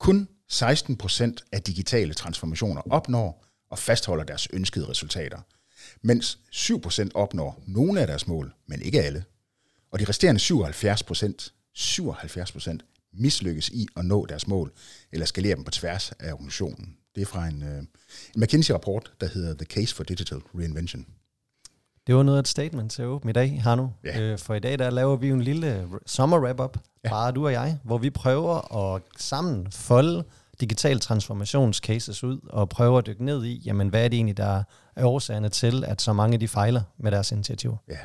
Kun 16 procent af digitale transformationer opnår og fastholder deres ønskede resultater, mens 7 procent opnår nogle af deres mål, men ikke alle. Og de resterende 77 procent, 77 procent mislykkes i at nå deres mål, eller skalere dem på tværs af organisationen. Det er fra en, øh, en McKinsey-rapport, der hedder The Case for Digital Reinvention. Det var noget af et statement til åben i dag, Hannu. Ja. Øh, for i dag der laver vi jo en lille sommer wrap-up, Ja. bare du og jeg, hvor vi prøver at sammen folde digital transformationscases ud, og prøver at dykke ned i, jamen hvad er det egentlig, der er årsagerne til, at så mange de fejler med deres initiativer. Ja,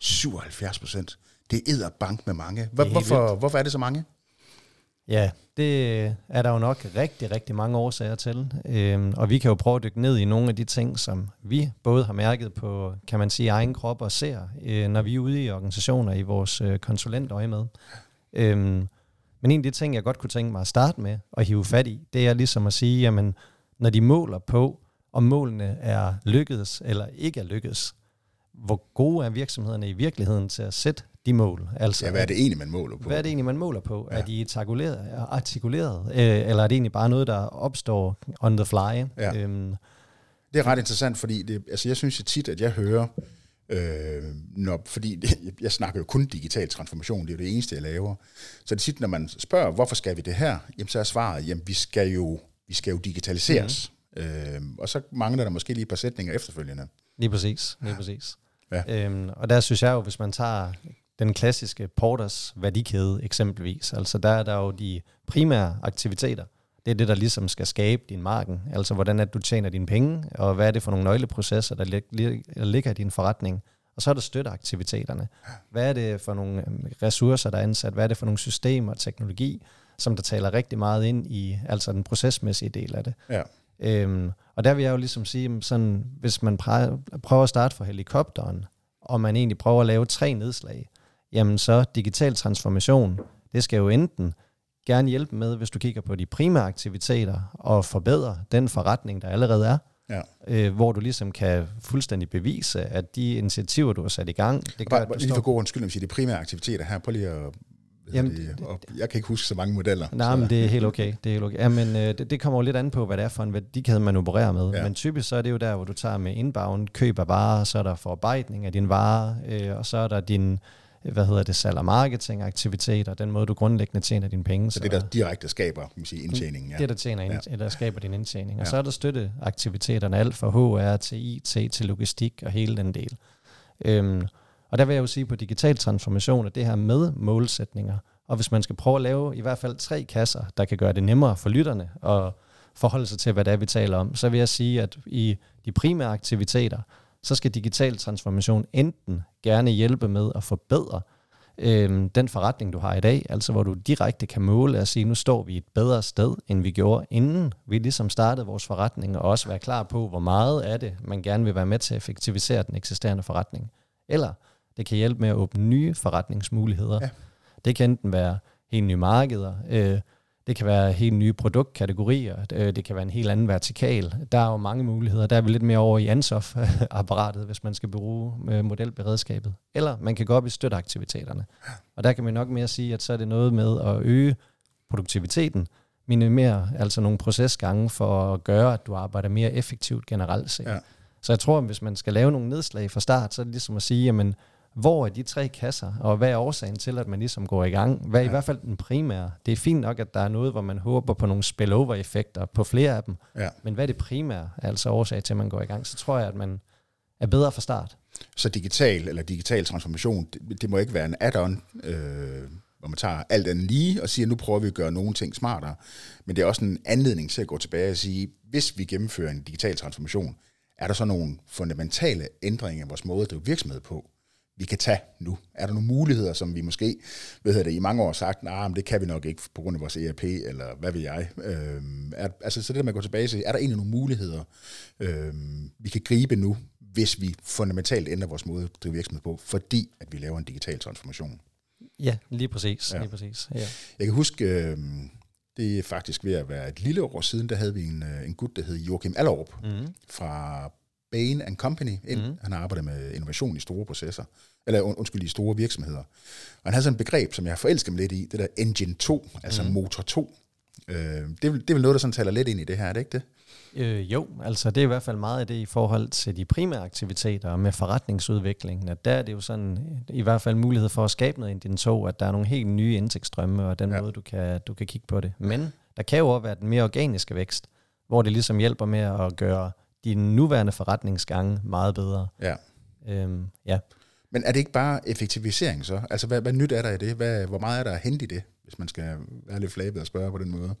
77 procent. Det er bank med mange. Hvor, hvorfor, hvorfor er det så mange? Ja, det er der jo nok rigtig, rigtig mange årsager til. Øhm, og vi kan jo prøve at dykke ned i nogle af de ting, som vi både har mærket på, kan man sige, egen krop og ser, øh, når vi er ude i organisationer i vores øh, konsulentøje med. Øhm, men en af de ting, jeg godt kunne tænke mig at starte med og hive fat i, det er ligesom at sige, jamen, når de måler på, om målene er lykkedes eller ikke er lykkedes, hvor gode er virksomhederne i virkeligheden til at sætte de mål? Altså, Ja, hvad er det egentlig, man måler på? hvad er det egentlig, man måler på? Ja. Er de artikuleret, artikuleret øh, eller er det egentlig bare noget, der opstår on the fly? Ja. Øhm, Det er ret interessant, fordi det, altså jeg synes jo tit, at jeg hører, øh, når, fordi det, jeg snakker jo kun digital transformation, det er jo det eneste, jeg laver. Så det er tit, når man spørger, hvorfor skal vi det her, jamen så er svaret, jamen vi skal jo, vi skal jo digitaliseres. Mm. Øh, og så mangler der måske lige et par sætninger efterfølgende. lige præcis, lige præcis. Ja. Øhm, og der synes jeg jo, hvis man tager den klassiske Porters værdikæde eksempelvis, altså der er der jo de primære aktiviteter. Det er det, der ligesom skal skabe din marken. Altså hvordan det, du tjener dine penge, og hvad er det for nogle nøgleprocesser, der, lig, der ligger i din forretning. Og så er der støtteaktiviteterne. Hvad er det for nogle øhm, ressourcer, der er ansat? Hvad er det for nogle systemer og teknologi, som der taler rigtig meget ind i altså den procesmæssige del af det? Ja. Øhm, og der vil jeg jo ligesom sige, sådan, hvis man prøver, at starte for helikopteren, og man egentlig prøver at lave tre nedslag, jamen så digital transformation, det skal jo enten gerne hjælpe med, hvis du kigger på de primære aktiviteter, og forbedre den forretning, der allerede er, Ja. øh, hvor du ligesom kan fuldstændig bevise, at de initiativer, du har sat i gang, det gør, Bare, at lige for god undskyld, sige, de primære aktiviteter her, prøv lige at... Jamen, det, op. Jeg kan ikke huske så mange modeller. Nej, men det er helt okay. Det er helt okay. Ja, men øh, det, det kommer jo lidt an på, hvad det er for en værdikæde, man opererer med. Ja. Men typisk så er det jo der, hvor du tager med inbound, køb af varer, så er der forarbejdning af dine varer, øh, og så er der din, hvad hedder det, salg- og marketing-aktiviteter, den måde, du grundlæggende tjener dine penge. så det, der direkte skaber man sige, indtjeningen. Ja. det, der, tjener ind, Ja. eller skaber din indtjening. Og Ja. så er der støtteaktiviteterne, alt fra HR til IT til logistik og hele den del. Øhm, og der vil jeg jo sige på digital transformation, at det her med målsætninger, og hvis man skal prøve at lave i hvert fald tre kasser, der kan gøre det nemmere for lytterne at forholde sig til, hvad det er, vi taler om, så vil jeg sige, at i de primære aktiviteter, så skal digital transformation enten gerne hjælpe med at forbedre øhm, den forretning, du har i dag, altså hvor du direkte kan måle og sige, nu står vi et bedre sted, end vi gjorde, inden vi ligesom startede vores forretning, og også være klar på, hvor meget af det, man gerne vil være med til at effektivisere den eksisterende forretning. Eller det kan hjælpe med at åbne nye forretningsmuligheder. Ja. Det kan enten være helt nye markeder, øh, det kan være helt nye produktkategorier, øh, det kan være en helt anden vertikal. Der er jo mange muligheder. Der er vi lidt mere over i Ansoff-apparatet, hvis man skal bruge øh, modelberedskabet. Eller man kan gå op i støtteaktiviteterne. Og der kan man nok mere sige, at så er det noget med at øge produktiviteten, minimere altså nogle procesgange for at gøre, at du arbejder mere effektivt generelt set. Ja. Så jeg tror, at hvis man skal lave nogle nedslag fra start, så er det ligesom at sige, jamen, hvor er de tre kasser, og hvad er årsagen til, at man ligesom går i gang? Hvad er ja. i hvert fald den primære? Det er fint nok, at der er noget, hvor man håber på nogle spillover-effekter på flere af dem, Ja. men hvad er det primære, altså årsag til, at man går i gang? Så tror jeg, at man er bedre fra start. Så digital eller digital transformation, det, det må ikke være en add-on, øh, hvor man tager alt andet lige og siger, nu prøver vi at gøre nogle ting smartere. Men det er også en anledning til at gå tilbage og sige, hvis vi gennemfører en digital transformation, er der så nogle fundamentale ændringer i vores måde at drive virksomhed på, vi kan tage nu? Er der nogle muligheder, som vi måske ved jeg det, i mange år har sagt, nej, nah, det kan vi nok ikke på grund af vores ERP, eller hvad ved jeg. Øhm, er, altså, så det der med at gå tilbage sige, er der egentlig nogle muligheder, øhm, vi kan gribe nu, hvis vi fundamentalt ændrer vores måde at drive virksomhed på, fordi at vi laver en digital transformation. Ja, lige præcis. Ja. Ja. Lige præcis. Ja. Jeg kan huske, øh, det er faktisk ved at være et lille år siden, der havde vi en, øh, en gut, der hed Joachim Allerup Mm. fra Bain and Company ind. Mm. Han har arbejdet med innovation i store processer, eller und- undskyld, i store virksomheder. Og han havde sådan et begreb, som jeg har forelsket mig lidt i, det der Engine 2, altså mm. motor 2. Øh, det, er, det er vel noget, der sådan taler lidt ind i det her, er det ikke det? Øh, jo, altså det er i hvert fald meget af det i forhold til de primære aktiviteter med forretningsudviklingen, at der er det jo sådan i hvert fald mulighed for at skabe noget i din tog, at der er nogle helt nye indtægtsstrømme og den ja. måde, du kan, du kan kigge på det. Men der kan jo også være den mere organiske vækst, hvor det ligesom hjælper med at gøre dine nuværende forretningsgange meget bedre. Ja. Øhm, ja. Men er det ikke bare effektivisering så? Altså, hvad, hvad nyt er der i det? Hvad, hvor meget er der at hente i det, hvis man skal være lidt flabet og spørge på den måde?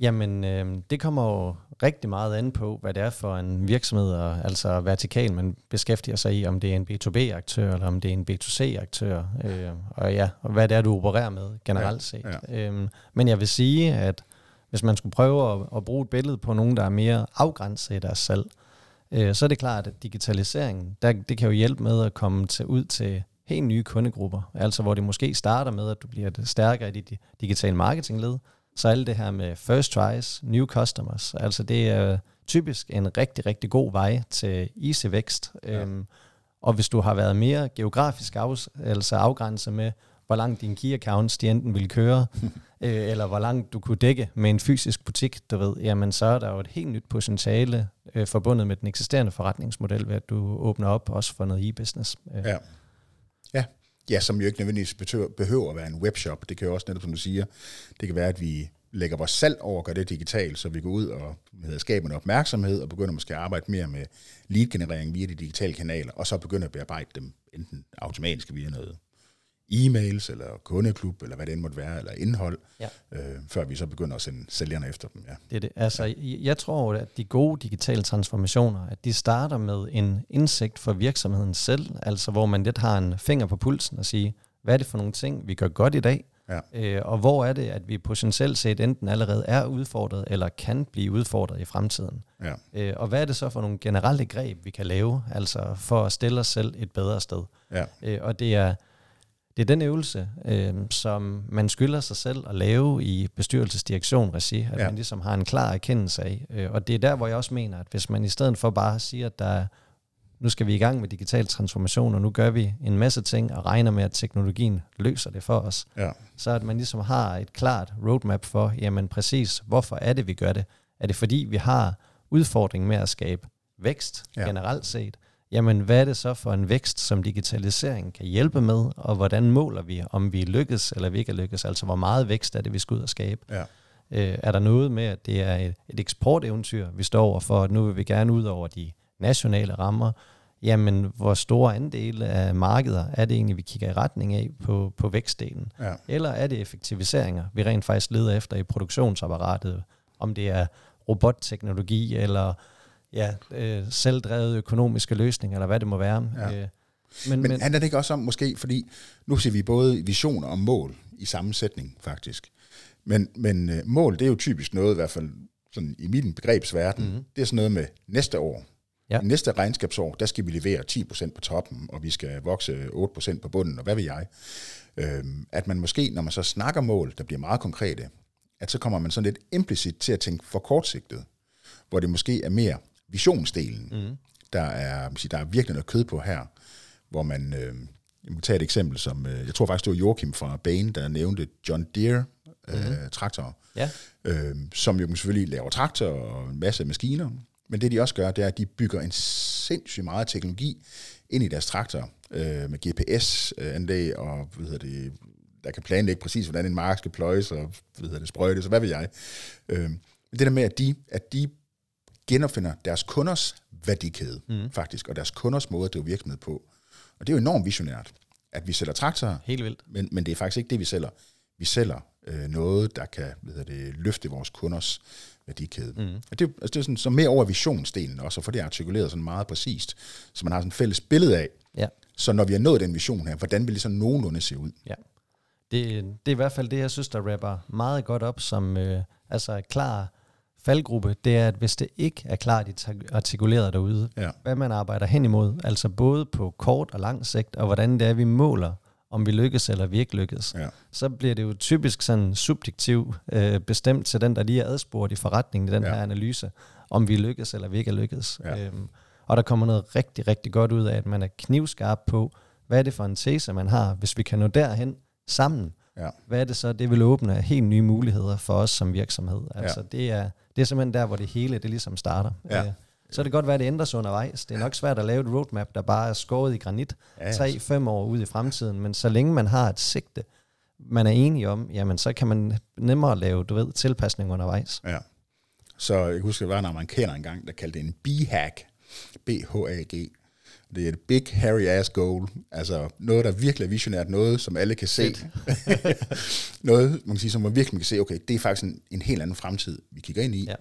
Jamen, øh, det kommer jo rigtig meget an på, hvad det er for en virksomhed, og, altså vertikal, man beskæftiger sig i, om det er en B2B-aktør, eller om det er en B2C-aktør, øh, og ja, og hvad det er, du opererer med generelt set. ja. Øhm, men jeg vil sige, at hvis man skulle prøve at, at bruge et billede på nogen, der er mere afgrænset i deres salg, øh, så er det klart, at digitaliseringen, der, det kan jo hjælpe med at komme til, ud til helt nye kundegrupper, altså hvor det måske starter med, at du bliver stærkere i dit digitale marketingled, så alt det her med first tries, new customers, altså det er typisk en rigtig, rigtig god vej til easy vækst. Ja. Øhm, og hvis du har været mere geografisk af, altså afgrænset med, hvor langt dine key accounts de enten vil køre, øh, eller hvor langt du kunne dække med en fysisk butik, du ved, jamen så er der jo et helt nyt potentiale øh, forbundet med den eksisterende forretningsmodel, ved at du åbner op også for noget e-business. Øh. Ja. Ja. Ja, som jo ikke nødvendigvis behøver, at være en webshop. Det kan jo også netop, som du siger, det kan være, at vi lægger vores salg over og gør det digitalt, så vi går ud og hedder, skaber en opmærksomhed og begynder måske at arbejde mere med lead-generering via de digitale kanaler, og så begynder at bearbejde dem enten automatisk via noget e-mails, eller kundeklub, eller hvad det end måtte være, eller indhold, Ja. øh, før vi så begynder at sende sælgerne efter dem. Ja. Det er det. Altså, jeg- jeg tror, at de gode digitale transformationer, at de starter med en indsigt for virksomheden selv, altså hvor man lidt har en finger på pulsen og sige, hvad er det for nogle ting, vi gør godt i dag, Ja. øh, og hvor er det, at vi potentielt set enten allerede er udfordret, eller kan blive udfordret i fremtiden. Ja. Øh, og hvad er det så for nogle generelle greb, vi kan lave, altså for at stille os selv et bedre sted. Ja. Øh, og det er, det er den øvelse, øh, som man skylder sig selv at lave i bestyrelsesdirektion regi, at Ja. man ligesom har en klar erkendelse af. Øh, og det er der, hvor jeg også mener, at hvis man i stedet for bare siger, at der er, nu skal vi i gang med digital transformation, og nu gør vi en masse ting og regner med, at teknologien løser det for os, Ja. så at man ligesom har et klart roadmap for, jamen præcis, hvorfor er det, vi gør det? Er det fordi, vi har udfordring med at skabe vækst ja. generelt set? Jamen, hvad er det så for en vækst, som digitalisering kan hjælpe med, og hvordan måler vi, om vi lykkes eller vi ikke lykkes? Altså, hvor meget vækst er det, vi skal ud og skabe? Ja. Øh, er der noget med, at det er et, et eksporteventyr, vi står over for, at nu vil vi gerne ud over de nationale rammer? Jamen, hvor store andele af markeder er det egentlig, vi kigger i retning af på, på vækstdelen? Ja. Eller er det effektiviseringer, vi rent faktisk leder efter i produktionsapparatet? Om det er robotteknologi, eller ja, øh, selvdrevet økonomiske løsninger, eller hvad det må være. Ja. Øh, Men, men handler det ikke også om, måske, fordi nu ser vi både visioner og mål i samme sætning, faktisk. Men, men øh, mål, det er jo typisk noget, i hvert fald sådan i min begrebsverden, mm-hmm. det er sådan noget med næste år. Ja. Næste regnskabsår, der skal vi levere 10% på toppen, og vi skal vokse 8% på bunden, og hvad vil jeg? Øhm, at man måske, når man så snakker mål, der bliver meget konkrete, at så kommer man sådan lidt implicit til at tænke for kortsigtet, hvor det måske er mere visionsdelen, mm. der, er, der er virkelig noget kød på her, hvor man, øh, jeg må tage et eksempel, som, øh, jeg tror faktisk, det var Joachim fra Bain, der nævnte John Deere øh, mm. traktorer, ja, øh, som jo selvfølgelig laver traktorer og en masse maskiner, men det de også gør, det er, at de bygger en sindssygt meget teknologi ind i deres traktor øh, med GPS-anlæg og hvad hedder det, der kan planlægge præcis, hvordan en mark skal pløjes og hvad hedder det, sprøjtes, og hvad ved jeg. Øh, det der med, at de, at de genopfinder deres kunders værdikæde, mm. faktisk, og deres kunders måde at drive virksomhed på. Og det er jo enormt visionært, at vi sælger traktorer, helt vildt. men, men det er faktisk ikke det, vi sælger. Vi sælger øh, noget, der kan hvad hedder det, løfte vores kunders værdikæde. Mm. Og det, er- altså det er sådan, så mere over visionsdelen også, og få det artikuleret sådan meget præcist, så man har sådan et fælles billede af, Ja. så når vi har nået den vision her, hvordan vil det så nogenlunde se ud? Ja. Det, det er i hvert fald det, jeg synes, der rapper meget godt op som øh, altså klar faldgruppe. Det er, at hvis det ikke er klart artikuleret derude, Ja. hvad man arbejder hen imod, altså både på kort og lang sigt, og hvordan det er, vi måler, om vi lykkes eller vi ikke lykkes, Ja. så bliver det jo typisk sådan subjektiv øh, bestemt til den, der lige er adspurgt i forretningen i den Ja. ja. her analyse, om vi lykkes eller vi ikke er lykkes. Ja. Øhm, og der kommer noget rigtig, rigtig godt ud af, at man er knivskarp på, hvad er det for en tese, man har, hvis vi kan nå derhen sammen, Ja. hvad er det så, det vil åbne af helt nye muligheder for os som virksomhed. Altså det, er, det er simpelthen der, hvor det hele det ligesom starter. Ja. Øh, Så er det godt være, at det ændrer sig undervejs. Det er nok svært at lave et roadmap, der bare er skåret i granit Ja, ja. tre-fem år ud i fremtiden, men så længe man har et sigte, man er enige om, jamen så kan man nemmere lave, du ved, tilpasning undervejs. Ja. Så jeg kan huske, at der var en amerikaner engang, der kaldte det en B-hack. B-H-A-G. Det er et big, hairy ass goal. Altså noget, der virkelig er visionært. Noget, som alle kan se. noget, man kan sige, som man virkelig kan se, okay, det er faktisk en, en helt anden fremtid, vi kigger ind i. Ja.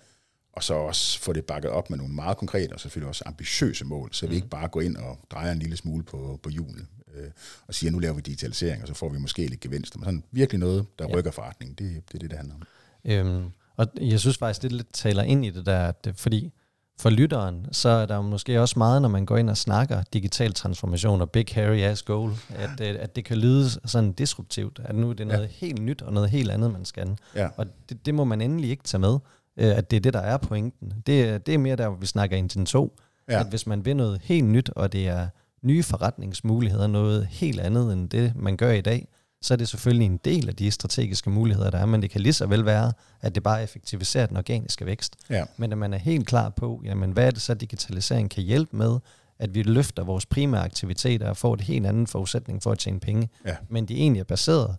Og så også få det bakket op med nogle meget konkrete, og selvfølgelig også ambitiøse mål, så vi ikke bare går ind og drejer en lille smule på, på hjulene, øh, og siger, nu laver vi digitalisering, og så får vi måske lidt gevinster. Men sådan virkelig noget, der Ja. rykker forretningen, det, det er det, det handler om. Øhm, og jeg synes faktisk, det lidt taler ind i det der, at fordi for lytteren, så er der måske også meget, når man går ind og snakker digital transformation og big hairy ass goal, at, øh, at det kan lyde sådan disruptivt, at nu er det noget ja. helt nyt og noget helt andet, man skal. Ja. Og det, det må man endelig ikke tage med, øh, at det er det, der er pointen. Det, det er mere der, hvor vi snakker Engine 2, ja. Ja. at hvis man vil noget helt nyt, og det er nye forretningsmuligheder, noget helt andet end det, man gør i dag, så er det selvfølgelig en del af de strategiske muligheder, der er, men det kan lige så vel være, at det bare effektiviserer den organiske vækst. Ja. Men at man er helt klar på, jamen, hvad er det så, digitalisering kan hjælpe med, at vi løfter vores primære aktiviteter og får et helt anden forudsætning for at tjene penge, Ja. men de egentlig er baseret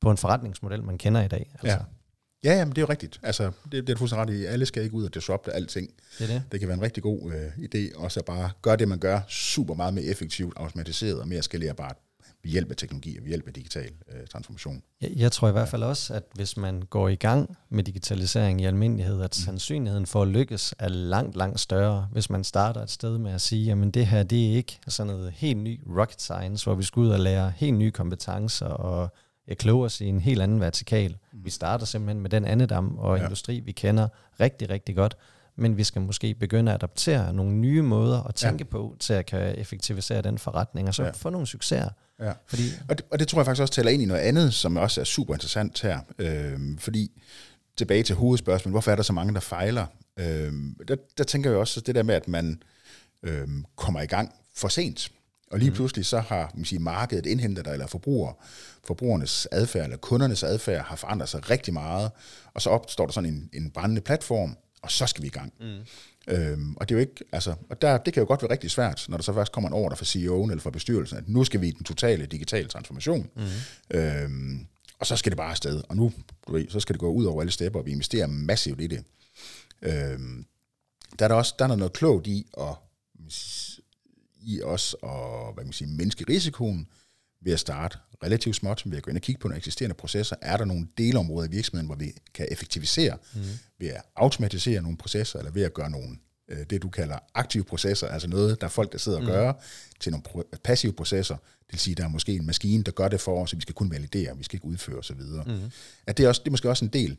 på en forretningsmodel, man kender i dag. Altså, Ja. Ja, jamen, det er jo rigtigt. Altså, det, det er du fuldstændig ret i. Alle skal ikke ud og disrupte alting. Det det. Det kan være en rigtig god øh, idé, også at bare gøre det, man gør, super meget mere effektivt, automatiseret og mere skalerbart ved hjælp af teknologi og ved hjælp af digital øh, transformation. Jeg, jeg tror i hvert fald også, at hvis man går i gang med digitalisering i almindelighed, at sandsynligheden for at lykkes er langt, langt større, hvis man starter et sted med at sige, jamen det her, det er ikke sådan noget helt ny rocket science, hvor vi skal ud og lære helt nye kompetencer og kloge os i en helt anden vertikal. Vi starter simpelthen med den andedam og Ja. industri, vi kender rigtig, rigtig godt, men vi skal måske begynde at adoptere nogle nye måder at tænke ja. på, til at kan effektivisere den forretning, og så ja. få nogle succeser. Ja. Fordi Og det, og det tror jeg faktisk også taler ind i noget andet, som også er super interessant her. Øhm, fordi tilbage til hovedspørgsmålet, hvorfor er der så mange, der fejler? Øhm, der, der tænker jeg også det der med, at man øhm, kommer i gang for sent. Og lige pludselig så har man sige, markedet indhentet dig, eller forbruger, forbrugernes adfærd, eller kundernes adfærd har forandret sig rigtig meget, og så opstår der sådan en, en brændende platform, og så skal vi i gang. Mm. Øhm, og det er jo ikke, altså, og der, det kan jo godt være rigtig svært, når der så først kommer en ordre fra CEO'en eller fra bestyrelsen, at nu skal vi i den totale digitale transformation. Mm. Øhm, og så skal det bare afsted. Og nu, du ved, så skal det gå ud over alle stepper, og vi investerer massivt i det. Øhm, der er der også der er noget klogt i at i os og hvad kan man sige, mindske risikoen ved at starte relativt småt, ved at gå ind og kigge på nogle eksisterende processer. Er der nogle delområder i virksomheden, hvor vi kan effektivisere mm. ved at automatisere nogle processer, eller ved at gøre nogle, øh, det du kalder aktive processer, altså noget, der er folk, der sidder og gør, til nogle pro- passive processer. Det vil sige, der er måske en maskine, der gør det for os, så vi skal kun validere, vi skal ikke udføre osv. Mm. At det, er også, det er måske også en del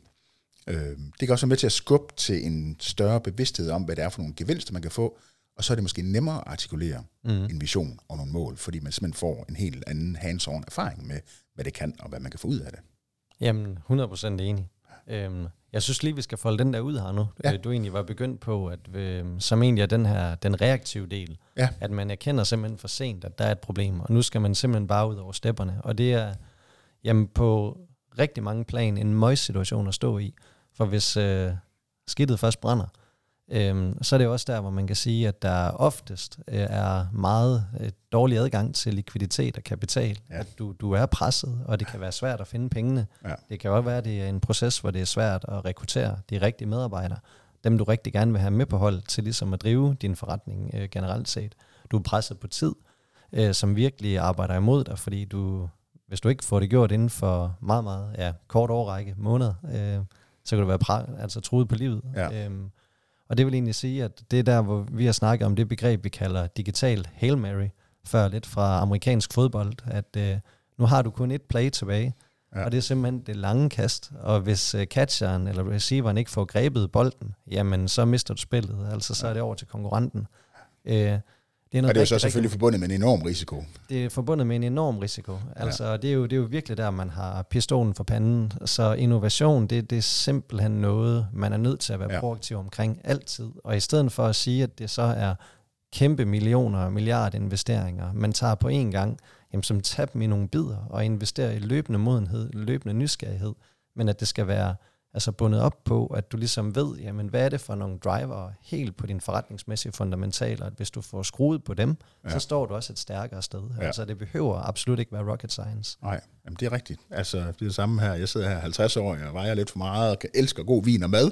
Øh, det kan også være med til at skubbe til en større bevidsthed om, hvad det er for nogle gevinster, man kan få, og så er det måske nemmere at artikulere mm. en vision og nogle mål, fordi man simpelthen får en helt anden hands-on erfaring med, hvad det kan og hvad man kan få ud af det. Jamen, 100% enig. Øhm, jeg synes lige, vi skal folde den der ud her nu. Ja. Ja. Du egentlig var begyndt på, at øhm, som egentlig er den her, den reaktive del, Ja. at man erkender simpelthen for sent, at der er et problem, og nu skal man simpelthen bare ud over stepperne. Og det er jamen, på rigtig mange plan en møjs situation at stå i. For hvis øh, skidtet først brænder, øhm, så er det jo også der, hvor man kan sige, at der oftest øh, er meget øh, dårlig adgang til likviditet og kapital. Ja. At du, du er presset, og det kan være svært at finde pengene. Ja. Det kan også være, at det er en proces, hvor det er svært at rekruttere de rigtige medarbejdere. Dem, du rigtig gerne vil have med på hold til ligesom at drive din forretning øh, generelt set. Du er presset på tid, øh, som virkelig arbejder imod dig, fordi du, hvis du ikke får det gjort inden for meget, meget ja, kort årrække, måneder, øh, så kan du være præ- altså truet på livet. Ja. Øhm, og det vil egentlig sige, at det er der, hvor vi har snakket om det begreb, vi kalder digital Hail Mary, før lidt fra amerikansk fodbold, at øh, nu har du kun et play tilbage, Ja. ja. og det er simpelthen det lange kast, og hvis øh, catcheren eller receiveren ikke får grebet bolden, jamen så mister du spillet, altså så er det over til konkurrenten. Øh, det er Og noget det er jo så rigtig, selvfølgelig forbundet med en enorm risiko. det er forbundet med en enorm risiko. Altså, ja. det, er jo, det er jo virkelig der, man har pistolen for panden. Så innovation, det, det er simpelthen noget, man er nødt til at være Ja. proaktiv omkring altid. Og i stedet for at sige, at det så er kæmpe millioner og milliarder investeringer, man tager på én gang, jamen, som dem i nogle bidder og investerer i løbende modenhed, løbende nysgerrighed, men at det skal være altså bundet op på, at du ligesom ved, jamen hvad er det for nogle driver helt på din forretningsmæssige fundamentaler, at hvis du får skruet på dem, ja. så står du også et stærkere sted. Ja. Altså det behøver absolut ikke være rocket science. Nej, jamen, det er rigtigt. Altså det er det samme her. Jeg sidder her 50 år, jeg vejer lidt for meget og kan elsker god vin og mad.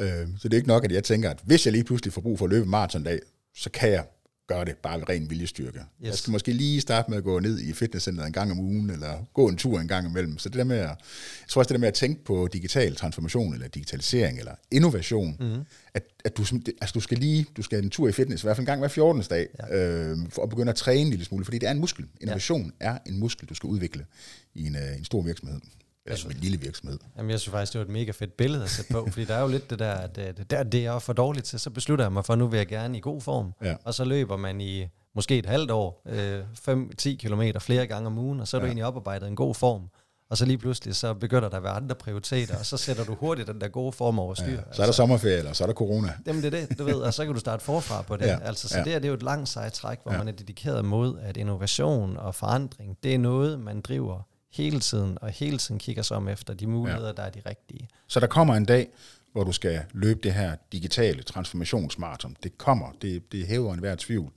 Øh, så det er ikke nok, at jeg tænker, at hvis jeg lige pludselig får brug for at løbe maratondag, så kan jeg gøre det bare ved ren viljestyrke. Yes. Jeg skal måske lige starte med at gå ned i fitnesscenteret en gang om ugen, eller gå en tur en gang imellem. Så det der med at, jeg tror også det der med at tænke på digital transformation, eller digitalisering, eller innovation, mm. at, at du, altså du skal lige, du skal en tur i fitness, i hvert fald en gang hver 14. dag, ja. øh, for at begynde at træne en lille smule, fordi det er en muskel. Innovation ja. er en muskel, du skal udvikle i en, uh, en stor virksomhed. Eller som en lille virksomhed. Jamen, jeg synes faktisk, det var et mega fedt billede at sætte på, fordi der er jo lidt det der, at det, der, det er for dårligt til, så beslutter jeg mig for, at nu vil jeg gerne i god form. Ja. Og så løber man i måske et halvt år, 5-10 øh, kilometer flere gange om ugen, og så er du egentlig oparbejdet en god form. Og så lige pludselig, så begynder der at være andre prioriteter, og så sætter du hurtigt den der gode form over styr. Ja, så er der altså, sommerferie, eller så er der corona. Jamen det er det, du ved, og så kan du starte forfra på det. Ja, altså, så ja. det, er, det er jo et langt sejt træk, hvor ja. man er dedikeret mod, at innovation og forandring, det er noget, man driver hele tiden, og hele tiden kigger sig om efter de muligheder, ja. der er de rigtige. Så der kommer en dag, hvor du skal løbe det her digitale transformationsmarathon. Det kommer, det, det hæver en hver tvivl.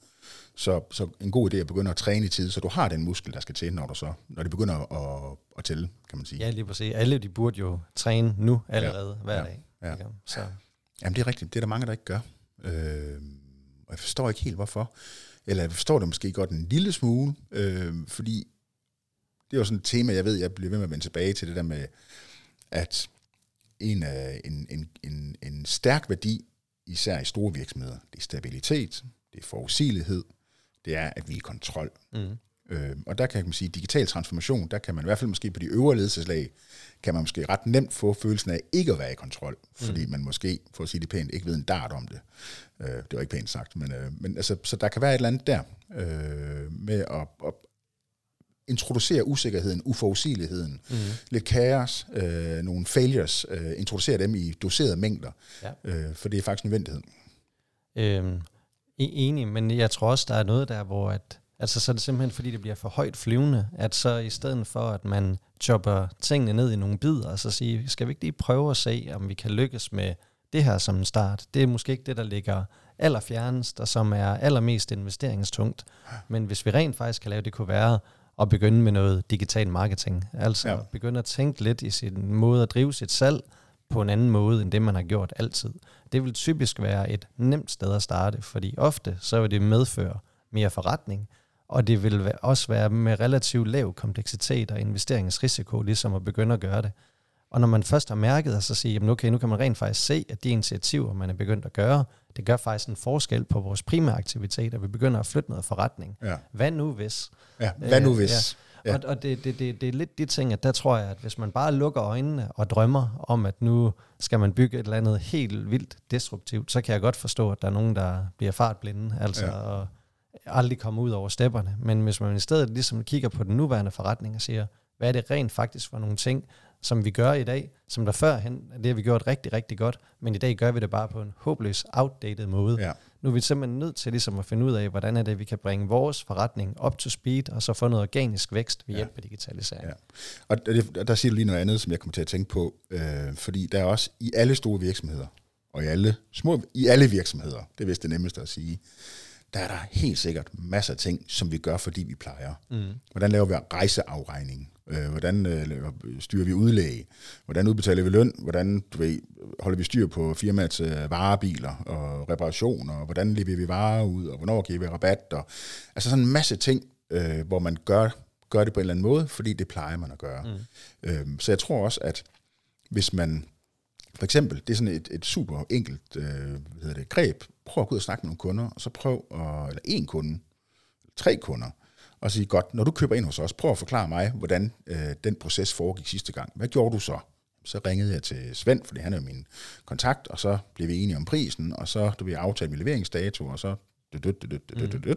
Så, så en god idé at begynde at træne i tid, så du har den muskel, der skal til, når, du så, når det begynder at, at tælle, kan man sige. Ja, lige præcis. Alle de burde jo træne nu allerede, ja. hver ja. dag. Ja. Så. Jamen det er rigtigt, det er der mange, der ikke gør. Øh, og jeg forstår ikke helt, hvorfor. Eller jeg forstår det måske godt en lille smule, øh, fordi det er jo sådan et tema, jeg ved, jeg bliver ved med at vende tilbage til det der med, at en, en, en, en, en stærk værdi, især i store virksomheder, det er stabilitet, det er forudsigelighed, det er, at vi er i kontrol. Mm. Øh, og der kan man sige, digital transformation, der kan man i hvert fald måske på de øvre ledelseslag, kan man måske ret nemt få følelsen af ikke at være i kontrol, mm. fordi man måske, for at sige det pænt, ikke ved en dart om det. Øh, det var ikke pænt sagt, men, øh, men altså, så der kan være et eller andet der øh, med at, at, introducere usikkerheden, uforudsigeligheden, mm. lidt kaos, øh, nogle failures, øh, introducere dem i doserede mængder, ja. øh, for det er faktisk nødvendighed. Øhm, enig, men jeg tror også, der er noget der, hvor at, altså så er det simpelthen, fordi det bliver for højt flyvende, at så i stedet for, at man chopper tingene ned i nogle bidder, og så sige, skal vi ikke lige prøve at se, om vi kan lykkes med det her som en start. Det er måske ikke det, der ligger allerfjernest, og som er allermest investeringstungt. Men hvis vi rent faktisk kan lave det, kunne være at begynde med noget digital marketing. Altså ja. begynde at tænke lidt i sin måde at drive sit salg på en anden måde, end det man har gjort altid. Det vil typisk være et nemt sted at starte, fordi ofte så vil det medføre mere forretning, og det vil også være med relativt lav kompleksitet og investeringsrisiko, ligesom at begynde at gøre det. Og når man først har mærket, og så siger, jamen okay, nu kan man rent faktisk se, at de initiativer, man er begyndt at gøre, det gør faktisk en forskel på vores primære aktiviteter. Vi begynder at flytte noget forretning. Ja. Hvad nu hvis? Ja, hvad nu hvis? Ja. Ja. Og, og det, det, det, det er lidt de ting, at der tror jeg, at hvis man bare lukker øjnene og drømmer om, at nu skal man bygge et eller andet helt vildt destruktivt, så kan jeg godt forstå, at der er nogen, der bliver fartblinde, altså ja. og aldrig kommer ud over stepperne. Men hvis man i stedet ligesom kigger på den nuværende forretning og siger, hvad er det rent faktisk for nogle ting, som vi gør i dag, som der førhen, det har vi gjort rigtig, rigtig godt, men i dag gør vi det bare på en håbløs, outdated måde. Ja. Nu er vi simpelthen nødt til ligesom at finde ud af, hvordan er det, vi kan bringe vores forretning op to speed, og så få noget organisk vækst ved ja. hjælp af digitalisering. Ja. Og det, der siger du lige noget andet, som jeg kommer til at tænke på, øh, fordi der er også i alle store virksomheder, og i alle små, i alle virksomheder, det er vist det nemmeste at sige, der er der helt sikkert masser af ting, som vi gør, fordi vi plejer. Mm. Hvordan laver vi rejseafregning? Øh, hvordan øh, styrer vi udlæg? Hvordan udbetaler vi løn? Hvordan du ved, holder vi styr på firmaets øh, varebiler og reparationer? Og hvordan leverer vi varer ud? Og hvornår giver vi rabat? Og, altså sådan en masse ting, øh, hvor man gør, gør det på en eller anden måde, fordi det plejer man at gøre. Mm. Øh, så jeg tror også, at hvis man for eksempel, det er sådan et, et super enkelt øh, hvad hedder det, greb. Prøv at gå ud og snakke med nogle kunder, og så prøv, at, eller en kunde, tre kunder, og sige, godt, når du køber ind hos os, prøv at forklare mig, hvordan øh, den proces foregik sidste gang. Hvad gjorde du så? Så ringede jeg til Svend, fordi han er min kontakt, og så blev vi enige om prisen, og så du vi aftalt med leveringsdato, og så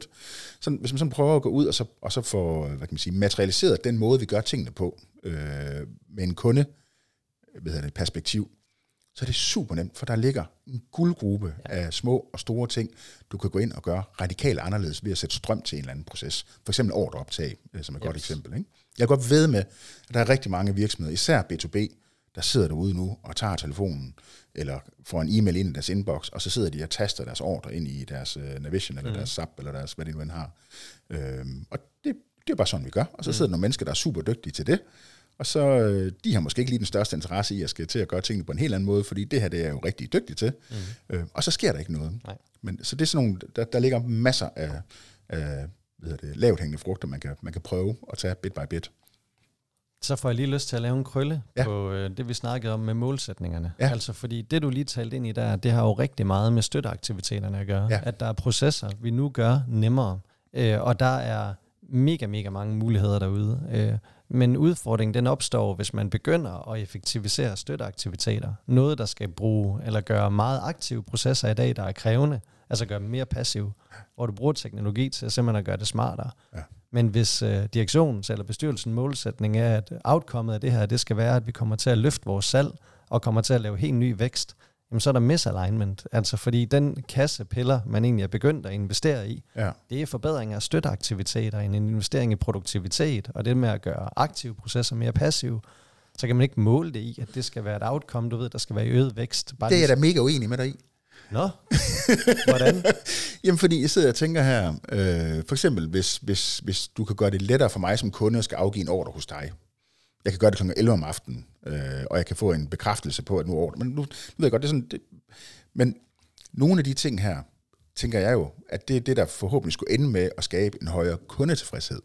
Mm. Så hvis man sådan prøver at gå ud og så, og så få hvad kan man sige, materialiseret den måde, vi gør tingene på, øh, med en kunde hvad hedder det, perspektiv, så er det super nemt, for der ligger en guldgruppe ja. af små og store ting, du kan gå ind og gøre radikalt anderledes ved at sætte strøm til en eller anden proces. For eksempel ordreoptag, øh, som er et yes. godt eksempel. Ikke? Jeg kan godt ved med, at der er rigtig mange virksomheder, især B2B, der sidder derude nu og tager telefonen, eller får en e-mail ind i deres inbox, og så sidder de og taster deres ordre ind i deres uh, Navision, eller mm. deres SAP, eller deres, hvad de nu end har. Øhm, og det, det er bare sådan, vi gør. Og så mm. sidder mm. nogle mennesker, der er super dygtige til det, og så, øh, de har måske ikke lige den største interesse i, at skal til at gøre tingene på en helt anden måde, fordi det her, det er jo rigtig dygtigt til. Mm. Øh, og så sker der ikke noget. Nej. Men, så det er sådan nogle, der, der ligger masser af, af hvad det, lavt hængende frugter, man kan, man kan prøve at tage bit by bit. Så får jeg lige lyst til at lave en krølle ja. på øh, det, vi snakkede om med målsætningerne. Ja. Altså, fordi det, du lige talte ind i der, det har jo rigtig meget med støtteaktiviteterne at gøre. Ja. At der er processer, vi nu gør nemmere. Øh, og der er mega, mega mange muligheder derude. Øh, men udfordringen den opstår, hvis man begynder at effektivisere støtteaktiviteter. Noget, der skal bruge eller gøre meget aktive processer i dag, der er krævende, altså gøre dem mere passive, hvor du bruger teknologi til simpelthen at gøre det smartere. Ja. Men hvis øh, direktionens eller bestyrelsen målsætning er, at outcomet af det her, det skal være, at vi kommer til at løfte vores salg, og kommer til at lave helt ny vækst, jamen så er der misalignment. Altså fordi den kasse piller, man egentlig er begyndt at investere i, ja. det er forbedring af støtteaktiviteter, en investering i produktivitet, og det med at gøre aktive processer mere passive, så kan man ikke måle det i, at det skal være et outcome, du ved, der skal være øget vækst. Bare det er jeg da mega uenig med dig i. Nå, hvordan? Jamen fordi jeg sidder og tænker her, øh, for eksempel hvis, hvis, hvis du kan gøre det lettere for mig som kunde at skal afgive en ordre hos dig, jeg kan gøre det kl. 11 om aftenen, øh, og jeg kan få en bekræftelse på, at nu er ordre. Men nu, nu ved jeg godt, det er sådan... Det, men nogle af de ting her, tænker jeg jo, at det er det, der forhåbentlig skulle ende med at skabe en højere kundetilfredshed.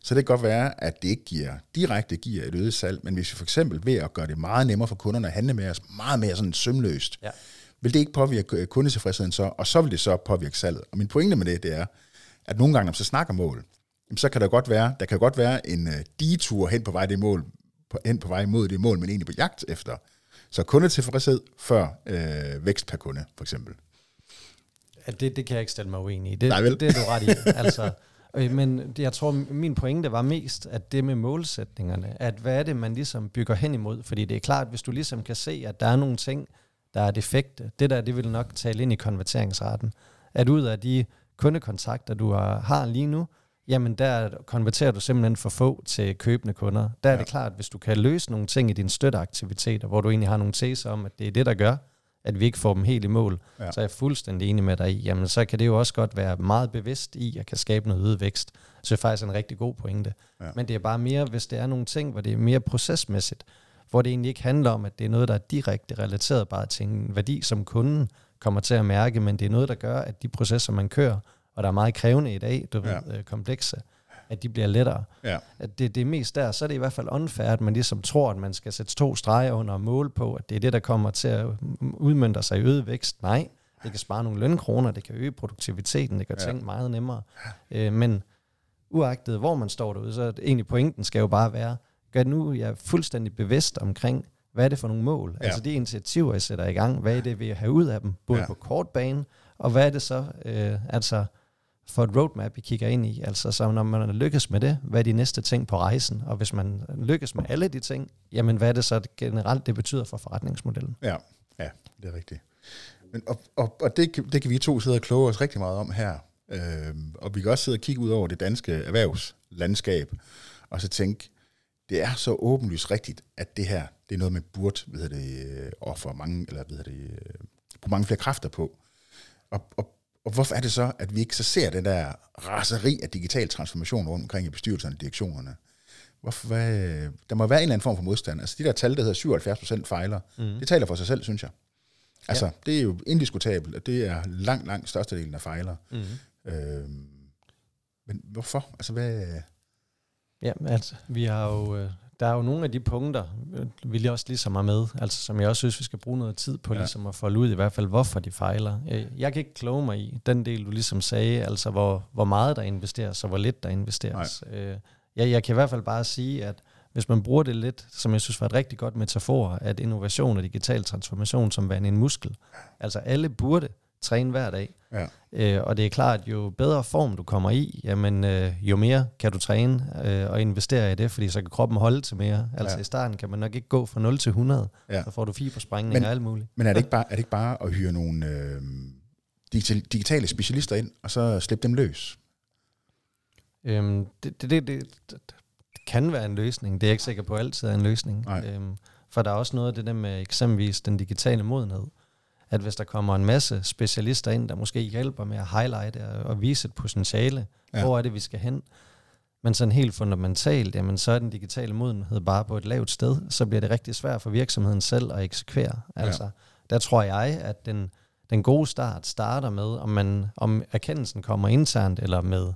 Så det kan godt være, at det ikke giver direkte giver et øget salg, men hvis vi for eksempel ved at gøre det meget nemmere for kunderne at handle med os, meget mere sådan sømløst, ja. vil det ikke påvirke kundetilfredsheden så, og så vil det så påvirke salget. Og min pointe med det, det er, at nogle gange, når man så snakker mål, så kan der godt være, der kan godt være en uh, detur hen på vej det mål, på, hen på vej mod det mål, men egentlig på jagt efter. Så kundetilfredshed før øh, vækst per kunde, for eksempel. Ja, det, det kan jeg ikke stille mig uenig i. Det, Nej, vel? det er du ret i. altså, øh, men jeg tror, min pointe var mest, at det med målsætningerne, at hvad er det, man ligesom bygger hen imod? Fordi det er klart, hvis du ligesom kan se, at der er nogle ting, der er defekte, det der, det vil nok tale ind i konverteringsraten. At ud af de kundekontakter, du har lige nu, jamen der konverterer du simpelthen for få til købende kunder. Der er ja. det klart, at hvis du kan løse nogle ting i dine støtteaktiviteter, hvor du egentlig har nogle teser om, at det er det, der gør, at vi ikke får dem helt i mål, ja. så er jeg fuldstændig enig med dig i, jamen så kan det jo også godt være meget bevidst i, at kan skabe noget øget vækst. Så det er faktisk en rigtig god pointe. Ja. Men det er bare mere, hvis det er nogle ting, hvor det er mere procesmæssigt, hvor det egentlig ikke handler om, at det er noget, der er direkte relateret bare til en værdi, som kunden kommer til at mærke, men det er noget, der gør, at de processer, man kører, og der er meget krævende i dag, du ja. ved, øh, komplekse, at de bliver lettere. Ja. At det, det er mest der, så er det i hvert fald unfair, at man ligesom tror, at man skal sætte to streger under og måle på, at det er det, der kommer til at udmønte sig i øget vækst. Nej, det kan spare nogle lønkroner, det kan øge produktiviteten, det kan ja. tænke meget nemmere. Øh, men uagtet hvor man står derude, så er det, egentlig pointen skal jo bare være, gør nu jeg er fuldstændig bevidst omkring, hvad er det for nogle mål? Ja. Altså de initiativer, jeg sætter i gang, hvad er det, vi have ud af dem, både ja. på kort bane, og hvad er det så, øh, altså for et roadmap, vi kigger ind i. Altså, så når man lykkes med det, hvad er de næste ting på rejsen? Og hvis man lykkes med alle de ting, jamen hvad er det så generelt, det betyder for forretningsmodellen? Ja, ja det er rigtigt. Men, og og, og det, det kan vi to sidde og kloge os rigtig meget om her. Øh, og vi kan også sidde og kigge ud over det danske erhvervslandskab, og så tænke, det er så åbenlyst rigtigt, at det her, det er noget, man burde ved det, øh, offer mange, eller ved det, øh, bruge mange flere kræfter på. Og, og og hvorfor er det så, at vi ikke så ser den der raseri af digital transformation rundt omkring i bestyrelserne og direktionerne? Hvorfor, hvad, der må være en eller anden form for modstand. Altså de der tal, der hedder 77% fejler, mm. det taler for sig selv, synes jeg. Altså, ja. det er jo indiskutabelt, at det er langt, langt størstedelen af fejler. Mm. Øhm, men hvorfor? Altså, hvad... Ja, altså, vi har jo øh, der er jo nogle af de punkter, øh, vil jeg også ligesom have med, altså som jeg også synes, vi skal bruge noget tid på, ja. ligesom at folde ud i hvert fald, hvorfor de fejler. Øh, jeg kan ikke kloge mig i den del, du ligesom sagde, altså hvor, hvor meget der investeres, og hvor lidt der investeres. Nej. Øh, jeg, jeg kan i hvert fald bare sige, at hvis man bruger det lidt, som jeg synes var et rigtig godt metafor, at innovation og digital transformation som værende en muskel. Altså alle burde træne hver dag. Ja. Øh, og det er klart, at jo bedre form du kommer i, jamen, øh, jo mere kan du træne øh, og investere i det, fordi så kan kroppen holde til mere. Altså Ja. i starten kan man nok ikke gå fra 0 til 100, Ja. så får du fibersprængning Men- og alt muligt. Men er det ikke bare, er det ikke bare at hyre nogle øh, digital, digitale specialister ind, og så slippe dem løs? Øhm, det, det, det, det, det kan være en løsning. Det er jeg ikke sikker på altid er en løsning. Nej. Øhm, for der er også noget af det der med eksempelvis den digitale modenhed. At hvis der kommer en masse specialister ind, der måske hjælper med at highlighte og, og vise et potentiale, Ja. ja. hvor er det, vi skal hen. Men sådan helt fundamentalt, jamen så er den digitale modenhed bare på et lavt sted, så bliver det rigtig svært for virksomheden selv at eksekvere. Ja. Altså, der tror jeg, at den, den gode start starter med, om, man, om erkendelsen kommer internt eller med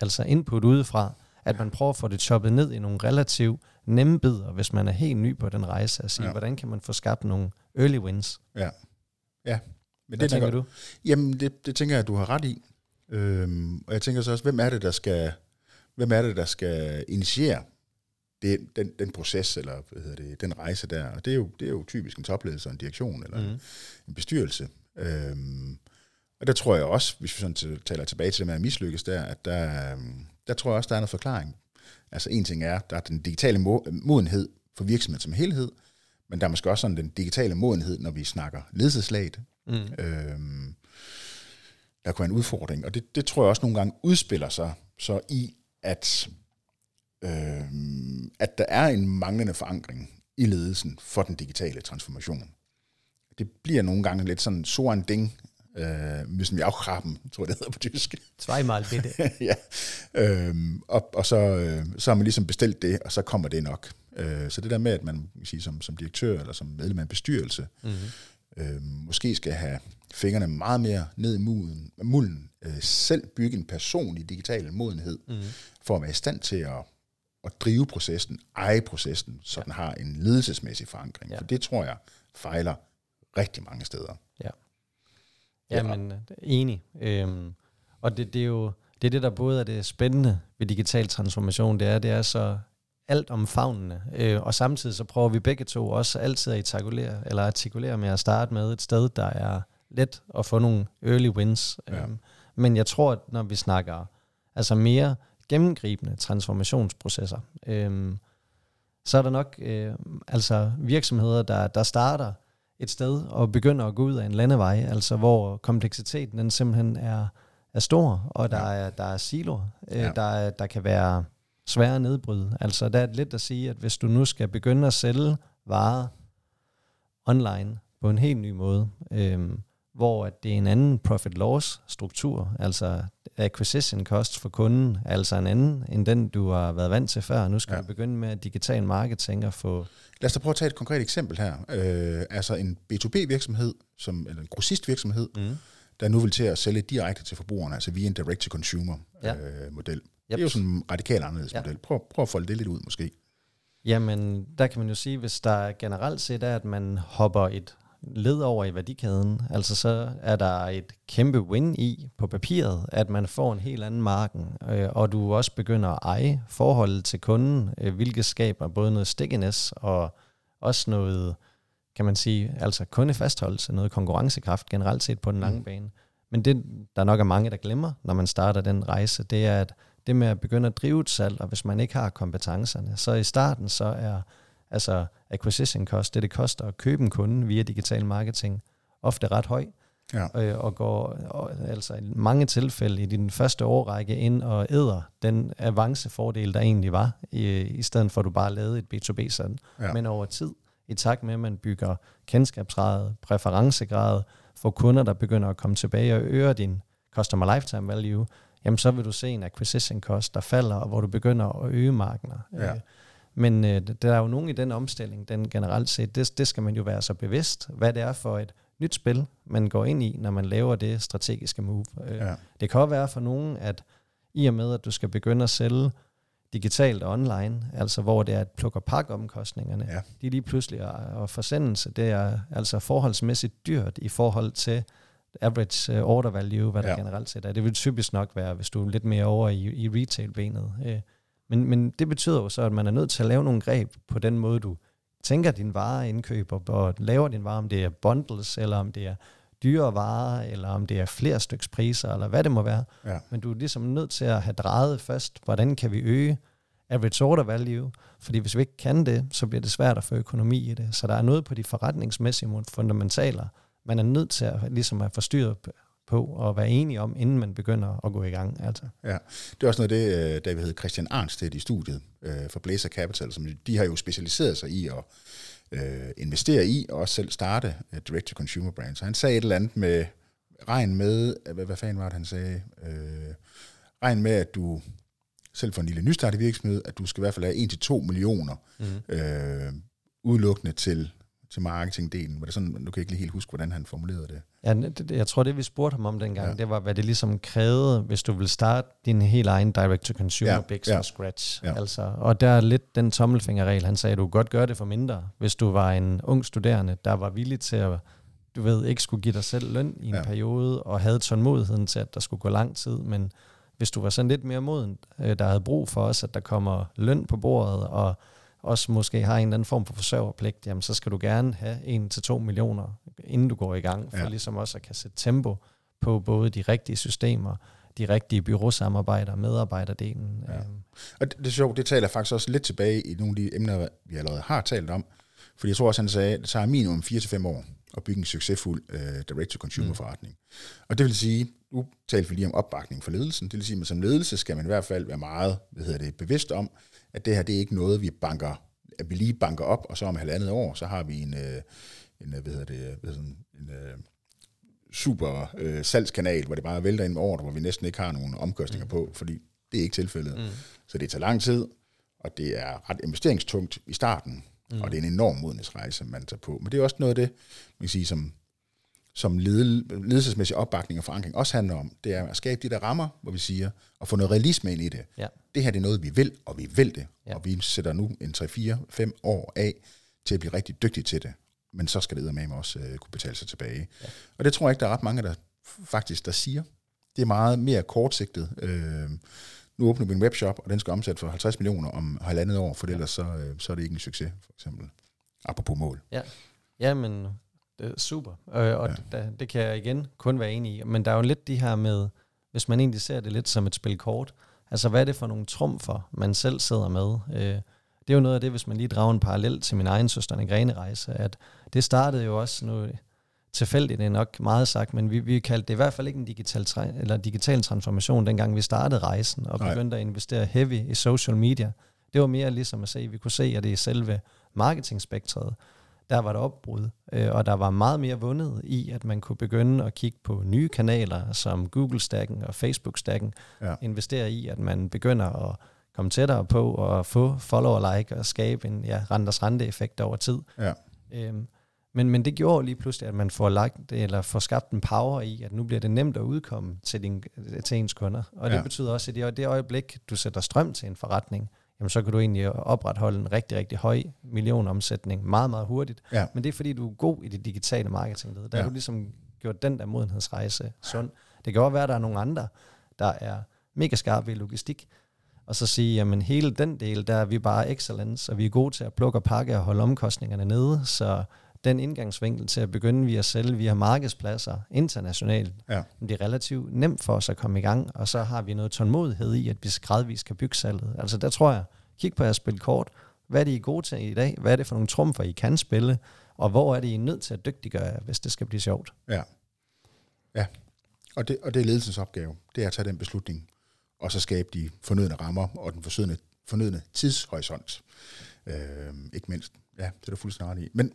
altså input udefra, at man prøver at få det choppet ned i nogle relativt nemme bidder, hvis man er helt ny på den rejse, at sige, Ja. ja. hvordan kan man få skabt nogle early wins? Ja. Ja. Men Hvad det er tænker du? Jamen, det, det tænker jeg, at du har ret i. Øhm, og jeg tænker så også, hvem er det, der skal, hvem er det, der skal initiere det, den, den proces, eller hvad hedder det, den rejse der. Og det er jo, det er jo typisk en topledelse en direktion, eller mm. En bestyrelse. Øhm, og der tror jeg også, hvis vi sådan taler tilbage til det med at mislykkes der, at der, øhm, der tror jeg også, der er noget forklaring. Altså en ting er, der er den digitale mo- modenhed for virksomheden som helhed, men der er måske også sådan den digitale modenhed, når vi snakker ledelseslaget. Mm. Øhm, der kunne være en udfordring, og det, det tror jeg også nogle gange udspiller sig så i, at, øhm, at der er en manglende forankring i ledelsen for den digitale transformation. Det bliver nogle gange lidt sådan so ein Ding, øh, müssen vi auch haben, tror jeg det hedder på tysk. Zweimal bitte. ja. øhm, og, og så, øh, så har man ligesom bestilt det, og så kommer det nok. Øh, så det der med, at man kan sige, som, som direktør eller som medlem af en bestyrelse, Mm-hmm. øh, måske skal have fingrene meget mere ned i muden, mulden, øh, selv bygge en personlig digital modenhed, Mm. for at være i stand til at, at drive processen, eje processen, så ja. den har en ledelsesmæssig forankring. Ja. For det tror jeg fejler rigtig mange steder. Ja. Ja. Øh, enig. Øhm, og det, det er jo det, er det, der både er det spændende ved digital transformation, det er, det er så alt omfavnende. Øh, og samtidig så prøver vi begge to også altid at artikulere, eller artikulere med at starte med et sted, der er let at få nogle early wins. Ja. Øhm, men jeg tror, at når vi snakker altså mere gennemgribende transformationsprocesser, øhm, så er der nok øh, altså virksomheder, der, der starter et sted og begynder at gå ud af en landevej, altså hvor kompleksiteten den simpelthen er, er stor, og der, Ja. er, der er siloer, øh, Ja. der, er, der kan være svære at nedbryde. Altså der er lidt at sige, at hvis du nu skal begynde at sælge varer online på en helt ny måde, øh, hvor at det er en anden profit-loss-struktur, altså acquisition cost for kunden, altså en anden end den, du har været vant til før. Nu skal Ja. du begynde med digital marketing og få... Lad os da prøve at tage et konkret eksempel her. Øh, altså en B2B-virksomhed, som, eller en grossist-virksomhed, Mm. der nu vil til at sælge direkte til forbrugerne, altså via en direct-to-consumer Ja. øh, model. Yep. Det er jo sådan en radikalt anderledes Ja. model. Prøv, prøv at folde det lidt ud måske. Jamen, der kan man jo sige, hvis der generelt set er, at man hopper et led over i værdikæden, altså så er der et kæmpe win i på papiret, at man får en helt anden marken, øh, og du også begynder at eje forholdet til kunden, øh, hvilket skaber både noget stickiness og også noget, kan man sige, altså kundefastholdelse, noget konkurrencekraft generelt set på den lange Mm. bane. Men det, der nok er mange, der glemmer, når man starter den rejse, det er, at det med at begynde at drive et salg, og hvis man ikke har kompetencerne, så i starten så er altså acquisition cost, det det koster at købe en kunde via digital marketing, ofte ret høj, Ja. øh, og går og, altså i mange tilfælde i din første årrække ind og æder den avancefordel, der egentlig var, i, i stedet for at du bare lavede et B2B-salg. Ja. Men over tid, i takt med, at man bygger kendskabsgrad, præferencegrad, får kunder, der begynder at komme tilbage og øger din customer lifetime value, jamen så vil du se en acquisition cost, der falder, og hvor du begynder at øge markener. Ja. Øh, Men øh, der er jo nogen i den omstilling, den generelt set, det, det skal man jo være så bevidst, hvad det er for et nyt spil, man går ind i, når man laver det strategiske move. Øh, Ja. Det kan også være for nogen, at i og med, at du skal begynde at sælge digitalt og online, altså hvor det er at plukke pakke omkostningerne, Ja. de lige pludselig er, og forsendelse, det er altså forholdsmæssigt dyrt i forhold til average øh, order value, hvad der Ja. generelt set er. Det vil typisk nok være, hvis du er lidt mere over i, i retail-benet. Øh, Men, men det betyder jo så, at man er nødt til at lave nogle greb på den måde, du tænker din vareindkøb og, og laver din vare, om det er bundles, eller om det er dyre varer, eller om det er flere styks priser, eller hvad det må være. Ja. Men du er ligesom nødt til at have drejet først, hvordan kan vi øge average order value, fordi hvis vi ikke kan det, så bliver det svært at få økonomi i det. Så der er noget på de forretningsmæssige fundamentaler, man er nødt til at, ligesom at forstyrre på og være enige om, inden man begynder at gå i gang. Altså. Ja, det er også noget af det, øh, David hed Christian Arnstedt i studiet øh, for Blazer Capital, som de har jo specialiseret sig i at øh, investere i, og også selv starte uh, direct-to-consumer brands. Så han sagde et eller andet med, regn med, hvad, hvad fanden var det, han sagde? Øh, regn med, at du selv for en lille nystartet virksomhed, at du skal i hvert fald have 1-2 millioner mm. øh, udelukkende til, til marketingdelen. Var det sådan, nu kan ikke lige helt huske, hvordan han formulerede det. Ja, det, jeg tror, det vi spurgte ham om dengang, ja. det var, hvad det ligesom krævede, hvis du vil starte din helt egen direct-to-consumer ja, big ja. scratch. Ja. Altså, og der er lidt den tommelfingerregel, han sagde, at du kunne godt gøre det for mindre, hvis du var en ung studerende, der var villig til at du ved, ikke skulle give dig selv løn i en ja. periode, og havde tålmodigheden til, at der skulle gå lang tid, men hvis du var sådan lidt mere moden, øh, der havde brug for os, at der kommer løn på bordet, og også måske har en eller anden form for forsørgerpligt, jamen så skal du gerne have 1-2 millioner, inden du går i gang, for ja. ligesom også at kan sætte tempo på både de rigtige systemer, de rigtige byråsamarbejder, medarbejderdelen. Ja. Øhm. Og det, det er sjovt, det taler faktisk også lidt tilbage i nogle af de emner, vi allerede har talt om, fordi jeg tror også, han sagde, at det tager minimum 4-5 år at bygge en succesfuld uh, direct-to-consumer-forretning. Mm. Og det vil sige, nu talte vi lige om opbakning for ledelsen, det vil sige, at som ledelse skal man i hvert fald være meget hvad hedder det, bevidst om, at det her det er ikke noget, vi banker, at vi lige banker op, og så om halvandet år, så har vi en, uh, en hvad hedder det, hvad sådan, en uh, super uh, salgskanal, hvor det bare vælter ind med ordre, hvor vi næsten ikke har nogen omkostninger mm. på, fordi det er ikke tilfældet. Mm. Så det tager lang tid, og det er ret investeringstungt i starten, Mm. Og det er en enorm modningsrejse, man tager på. Men det er også noget af det, man kan sige, som, som ledelsesmæssig opbakning og forankring også handler om. Det er at skabe de der rammer, hvor vi siger, at få noget realisme ind i det. Ja. Det her det er noget, vi vil, og vi vil det. Ja. Og vi sætter nu en 3-4-5 år af til at blive rigtig dygtige til det. Men så skal det med også uh, kunne betale sig tilbage. Ja. Og det tror jeg ikke, der er ret mange, der faktisk der siger. Det er meget mere kortsigtet. Øh, nu åbner vi en webshop, og den skal omsætte for 50 millioner om halvandet år, for ellers så, øh, så er det ikke en succes, for eksempel. Apropos mål. Ja, ja men det er super. Øh, og ja. det, det kan jeg igen kun være enig i. Men der er jo lidt de her med, hvis man egentlig ser det lidt som et spil kort, altså hvad er det for nogle trumfer, man selv sidder med? Øh, det er jo noget af det, hvis man lige drager en parallel til min egen søster Grene-rejse, at det startede jo også nu, tilfældigt, det er nok meget sagt, men vi, vi kaldte det i hvert fald ikke en digital, eller digital transformation, dengang vi startede rejsen og begyndte Nej. at investere heavy i social media. Det var mere ligesom at se, vi kunne se, at det i selve marketingspektret, der var der opbrud, øh, og der var meget mere vundet i, at man kunne begynde at kigge på nye kanaler, som Google-stacken og Facebook-stacken, ja. investere i, at man begynder at komme tættere på og få follower-like og skabe en ja, renters rente-effekt over tid. Ja. Øhm, men, men det gjorde lige pludselig, at man får, lagt, eller får skabt en power i, at nu bliver det nemt at udkomme til, din, til ens kunder. Og det ja. betyder også, at i det øjeblik, du sætter strøm til en forretning, jamen så kan du egentlig opretholde en rigtig, rigtig høj millionomsætning meget, meget hurtigt. Ja. Men det er fordi, du er god i det digitale marketing. Der ja. har du ligesom gjort den der modenhedsrejse sund. Det kan også være, at der er nogle andre, der er mega skarpe i logistik, og så sige, jamen hele den del, der er vi bare excellence, og vi er gode til at plukke og pakke og holde omkostningerne nede, så den indgangsvinkel til at begynde via at sælge via markedspladser internationalt. Ja. Det er relativt nemt for os at komme i gang, og så har vi noget tålmodighed i, at vi gradvist kan bygge salget. Altså der tror jeg, kig på at spille kort. Hvad er det, I er gode til i dag? Hvad er det for nogle trumfer, I kan spille? Og hvor er det, I er nødt til at dygtiggøre hvis det skal blive sjovt? Ja, ja. Og det, og det er ledelsens opgave. Det er at tage den beslutning, og så skabe de fornødne rammer og den fornødne, fornødne tidshorisont. Øh, ikke mindst. Ja, det er du fuldstændig i. Men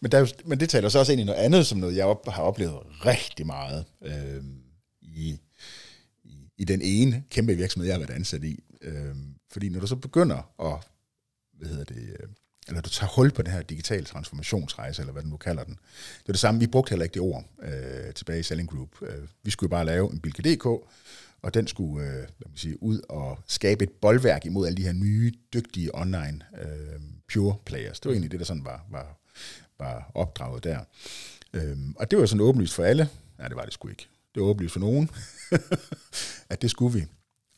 men, der, men det taler så også ind i noget andet, som noget, jeg op, har oplevet rigtig meget øh, i, i, i den ene kæmpe virksomhed, jeg har været ansat i. Øh, fordi når du så begynder at, hvad hedder det, øh, eller du tager hul på den her digitale transformationsrejse, eller hvad du nu kalder den. Det er det samme, vi brugte heller ikke det ord øh, tilbage i Selling Group. Øh, vi skulle bare lave en Bilke.dk, og den skulle øh, lad mig sige, ud og skabe et boldværk imod alle de her nye, dygtige online øh, pure players. Det var egentlig det, der sådan var, var, var opdraget der. Øhm, og det var sådan åbenlyst for alle. Nej, det var det sgu ikke. Det var åbenlyst for nogen, at det skulle vi.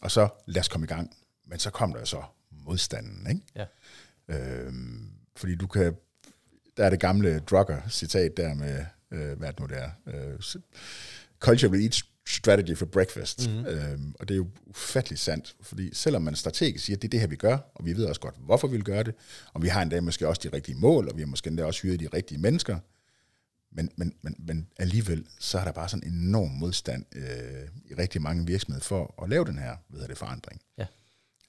Og så lad os komme i gang. Men så kom der så modstanden, ikke? Ja. Øhm, fordi du kan, der er det gamle drugger citat der med, øh, hvad det nu det er, øh, culture will eat strategy for breakfast. Mm-hmm. Øhm, og det er jo ufatteligt sandt, fordi selvom man strategisk siger, at det er det her, vi gør, og vi ved også godt, hvorfor vi vil gøre det, og vi har endda måske også de rigtige mål, og vi har måske endda også hyret de rigtige mennesker, men, men, men, men alligevel, så er der bare sådan en enorm modstand øh, i rigtig mange virksomheder for at lave den her ved det, forandring. Ja.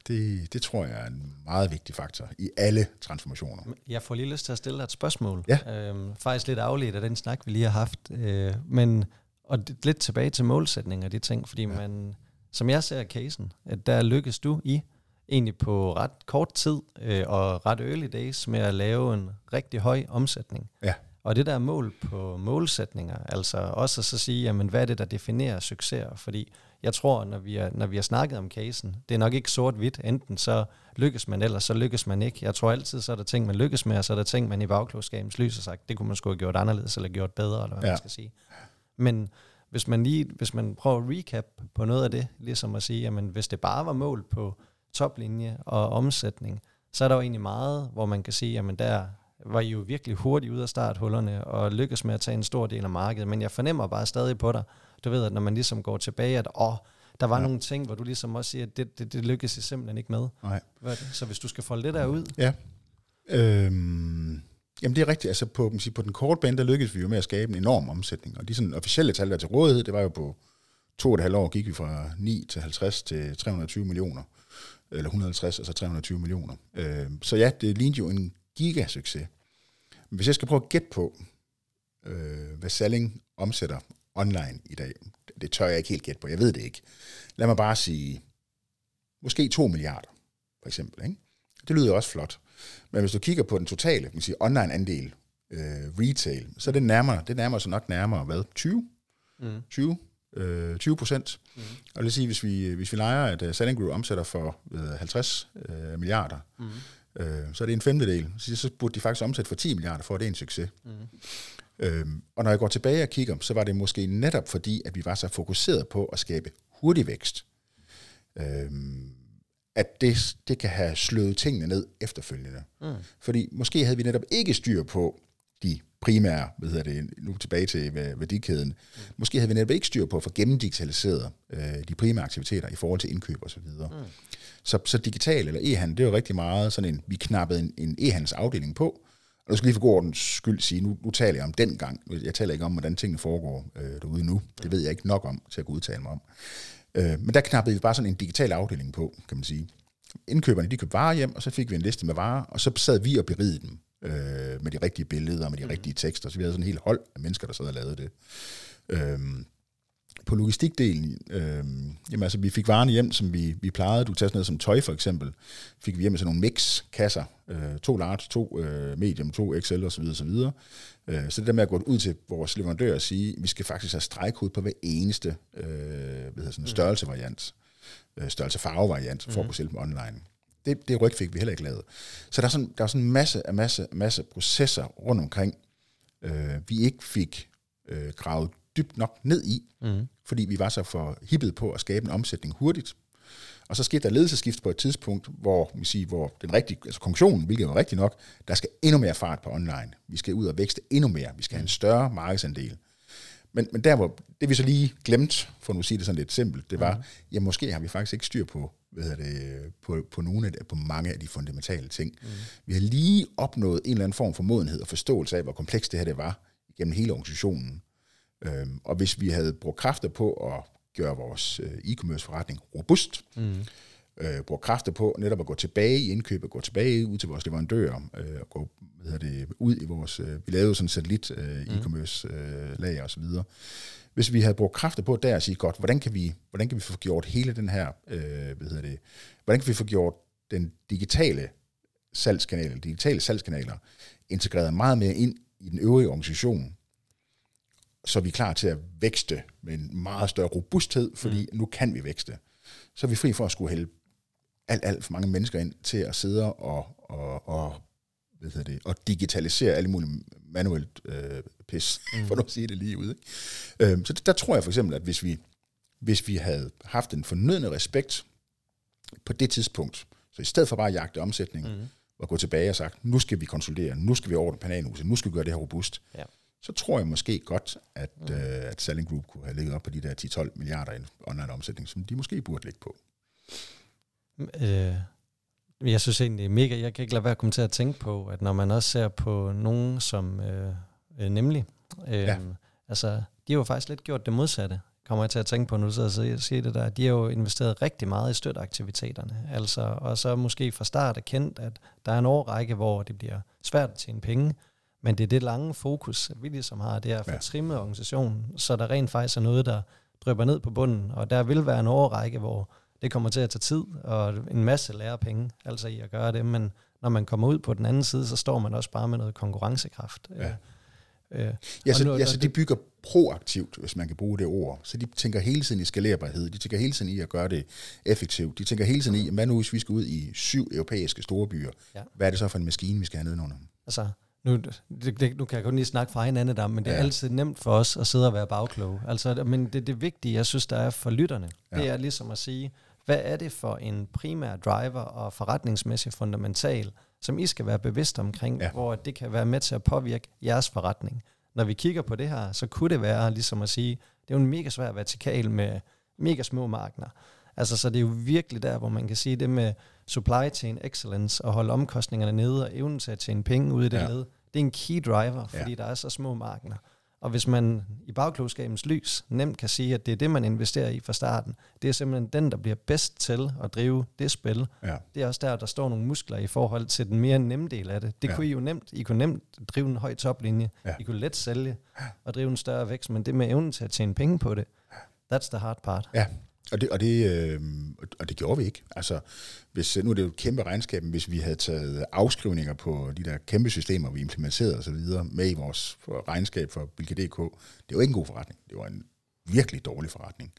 Det, det tror jeg er en meget vigtig faktor i alle transformationer. Jeg får lige lyst til at stille dig et spørgsmål. Ja. Øhm, faktisk lidt afledt af den snak, vi lige har haft. Øh, men og det, lidt tilbage til målsætninger og de ting, fordi ja. man, som jeg ser casen, at der lykkes du i, egentlig på ret kort tid øh, og ret early days, med at lave en rigtig høj omsætning. Ja. Og det der mål på målsætninger, altså også at så sige, jamen hvad er det, der definerer succeser? Fordi jeg tror, når vi, er, når vi har snakket om casen, det er nok ikke sort-hvidt, enten så lykkes man, eller så lykkes man ikke. Jeg tror altid, så er der ting, man lykkes med, og så er der ting, man i bagklogskabens lys har sagt, det kunne man sgu have gjort anderledes, eller gjort bedre, eller hvad ja. man skal sige. Men hvis man lige, hvis man prøver at recap på noget af det, ligesom at sige, jamen hvis det bare var mål på toplinje og omsætning, så er der jo egentlig meget, hvor man kan sige, jamen der var I jo virkelig hurtigt ud af starthullerne og lykkes med at tage en stor del af markedet, men jeg fornemmer bare stadig på dig, du ved, at når man ligesom går tilbage, at åh, der var ja. nogle ting, hvor du ligesom også siger, at det, det, det lykkes I simpelthen ikke med. Nej. Så hvis du skal folde det der ud. Ja. Øhm, jamen det er rigtigt. Altså på, man siger, på den korte bane, der lykkedes vi jo med at skabe en enorm omsætning. Og de sådan officielle tal, der til rådighed, det var jo på to og et halvt år, gik vi fra 9 til 50 til 320 millioner. Eller 150, altså 320 millioner. Øh, så ja, det lignede jo en gigasucces. Men hvis jeg skal prøve at gætte på, øh, hvad Salling omsætter online i dag, det tør jeg ikke helt gætte på, jeg ved det ikke. Lad mig bare sige, måske 2 milliarder, for eksempel. Ikke? Det lyder også flot. Men hvis du kigger på den totale man siger, online-andel, øh, retail, så er det nærmere, det nærmer sig nok nærmere, hvad, 20? Mm. 20? Øh, 20 procent. Mm. Og det vil sige, hvis vi, hvis vi leger, at uh, Selling Group omsætter for øh, 50 øh, milliarder, mm. øh, så er det en femtedel. Så, så burde de faktisk omsætte for 10 milliarder, for at det er en succes. Mm. Øhm, og når jeg går tilbage og kigger, så var det måske netop fordi, at vi var så fokuseret på at skabe hurtig vækst. Øhm, at det, det kan have slået tingene ned efterfølgende. Mm. Fordi måske havde vi netop ikke styr på de primære, hvad hedder det, nu tilbage til værdikæden, mm. måske havde vi netop ikke styr på at få gennemdigitaliseret øh, de primære aktiviteter i forhold til indkøb og så videre. Mm. Så, så digital eller e-handel, det er jo rigtig meget sådan en, vi knappede en, en e-handels afdeling på, og nu skal lige for god ordens skyld sige, nu, nu taler jeg om den gang, jeg taler ikke om, hvordan tingene foregår øh, derude nu, det ved jeg ikke nok om til at kunne udtale mig om. Øh, men der knappede vi bare sådan en digital afdeling på, kan man sige. Indkøberne, de købte varer hjem, og så fik vi en liste med varer, og så sad vi og berigede dem øh, med de rigtige billeder, med de mm. rigtige tekster. Så vi havde sådan en helt hold af mennesker, der sad og lavede det. Øh, på logistikdelen, øh, jamen altså, vi fik varerne hjem, som vi, vi plejede. Du tager sådan noget som tøj for eksempel. Fik vi hjem med sådan nogle mix-kasser. Øh, to large, to øh, medium, to XL osv. osv. Øh, så det der med at gå ud til vores leverandør og sige, at vi skal faktisk have stregkode på hver eneste øh, hvad hedder sådan, mm. størrelsevariant, øh, størrelse farvevariant, for at mm. kunne sælge dem online. Det, det ryg fik vi heller ikke lavet. Så der er sådan, der er sådan en masse, masse, masse processer rundt omkring, øh, vi ikke fik øh, gravet dybt nok ned i, mm. fordi vi var så for hippet på at skabe en omsætning hurtigt. Og så skete der ledelsesskift på et tidspunkt, hvor, vi siger, hvor den rigtige, altså konklusionen, hvilket var rigtigt nok, der skal endnu mere fart på online. Vi skal ud og vækste endnu mere. Vi skal have en større markedsandel. Men, men der, hvor det vi så lige glemt, for nu at sige det sådan lidt simpelt, det var, mm. ja, måske har vi faktisk ikke styr på, hvad det, på, på, nogle af, på mange af de fundamentale ting. Mm. Vi har lige opnået en eller anden form for modenhed og forståelse af, hvor komplekst det her det var gennem hele organisationen. Øhm, og hvis vi havde brugt kræfter på at gøre vores øh, e-commerce forretning robust, mm. øh, brugt kræfter på netop at gå tilbage i indkøb, gå tilbage ud til vores leverandører, øh, og gå hvad det, ud i vores, øh, vi lavede sådan satellit øh, mm. e-commerce øh, lager osv., hvis vi havde brugt kræfter på der at sige, godt, hvordan kan vi, hvordan kan vi få gjort hele den her, øh, hvad hedder det, hvordan kan vi få gjort den digitale salgskanal, digitale salgskanaler, integreret meget mere ind i den øvrige organisation, så er vi klar til at vækste med en meget større robusthed, fordi mm. nu kan vi vækste. Så er vi fri for at skulle hælde alt, alt for mange mennesker ind til at sidde og, og, og, hvad hedder det, og digitalisere alle mulige manuelt øh, pis, mm. for at sige det lige ud. Ikke? Øhm, så der tror jeg for eksempel, at hvis vi, hvis vi havde haft en fornødende respekt på det tidspunkt, så i stedet for bare at jagte omsætning, mm. og gå tilbage og sagt, nu skal vi konsolidere, nu skal vi over pananuset, nu skal vi gøre det her robust, ja så tror jeg måske godt, at, mm. øh, at Selling Group kunne have ligget op på de der 10-12 milliarder i online omsætning, som de måske burde ligge på. Øh, jeg synes egentlig, det er mega, jeg kan ikke lade være at komme til at tænke på, at når man også ser på nogen som øh, øh, nemlig, øh, ja. altså, de har jo faktisk lidt gjort det modsatte, kommer jeg til at tænke på, nu du sidder og siger det der. De har jo investeret rigtig meget i støtteaktiviteterne, altså, og så måske fra start erkendt, at der er en årrække, hvor det bliver svært at tjene penge, men det er det lange fokus, vi ligesom har, det er at få ja. trimmet organisationen, så der rent faktisk er noget, der drøber ned på bunden, og der vil være en årrække, hvor det kommer til at tage tid, og en masse lærepenge, altså i at gøre det, men når man kommer ud på den anden side, så står man også bare med noget konkurrencekraft. Ja. Øh, ja, så, nu, ja, så de bygger proaktivt, hvis man kan bruge det ord. Så de tænker hele tiden i skalerbarhed, de tænker hele tiden i at gøre det effektivt, de tænker hele tiden i, hvad nu hvis vi skal ud i syv europæiske store byer, ja. hvad er det så for en maskine, vi skal have nedenunder? Altså, nu, det, det, nu kan jeg kun lige snakke fra hinanden der, men det er ja. altid nemt for os at sidde og være bagkloge. Altså, men det, det vigtige, jeg synes, der er for lytterne, ja. det er ligesom at sige, hvad er det for en primær driver og forretningsmæssig fundamental, som I skal være bevidst omkring, ja. hvor det kan være med til at påvirke jeres forretning. Når vi kigger på det her, så kunne det være ligesom at sige, det er jo en mega svær vertikal med mega små markeder. Altså, så det er jo virkelig der, hvor man kan sige det med supply chain excellence og holde omkostningerne nede og evnen til at tjene penge ud i det ja. led. Det er en key driver, fordi ja. der er så små markeder. Og hvis man i bagklogskabens lys nemt kan sige, at det er det, man investerer i fra starten, det er simpelthen den, der bliver bedst til at drive det spil. Ja. Det er også der, der står nogle muskler i forhold til den mere nemme del af det. Det ja. kunne I jo nemt. I kunne nemt drive en høj toplinje. Ja. I kunne let sælge og drive en større vækst, men det med evnen til at tjene penge på det, that's the hard part. Ja, og det, og, det, øh, og det gjorde vi ikke. Altså, hvis, nu er det jo et kæmpe regnskab, hvis vi havde taget afskrivninger på de der kæmpe systemer, vi implementerede osv. med i vores regnskab for Bilka.dk, det var ikke en god forretning. Det var en virkelig dårlig forretning.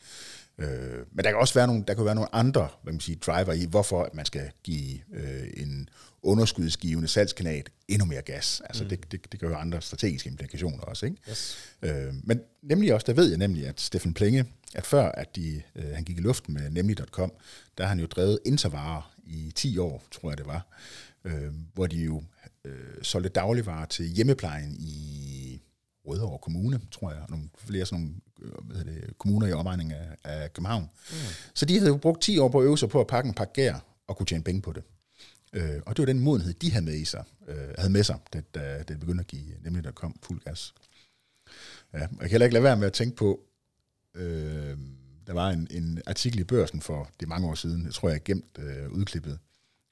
Øh, men der kan også være nogle, der kan være nogle andre hvad man siger, driver i, hvorfor man skal give øh, en underskudsgivende salgskanal endnu mere gas. Altså mm. det, det, det kan jo andre strategiske implikationer også. Ikke? Yes. Øh, men nemlig også, der ved jeg nemlig, at Steffen Plenge, at før at de, øh, han gik i luften med nemlig.com, der har han jo drevet intervarer i 10 år, tror jeg det var, øh, hvor de jo øh, solgte dagligvarer til hjemmeplejen i Rødovre Kommune, tror jeg, og nogle flere sådan nogle øh, hvad det, kommuner i omegning af, af København. Mm. Så de havde jo brugt 10 år på at øve sig på at pakke en pakke gær og kunne tjene penge på det. Øh, og det var den modenhed, de havde med, i sig, øh, havde med sig, da, da det begyndte at give, nemlig der kom fuld gas. Ja, og jeg kan heller ikke lade være med at tænke på, øh, der var en, en artikel i børsen for det mange år siden, jeg tror jeg er gemt øh, udklippet,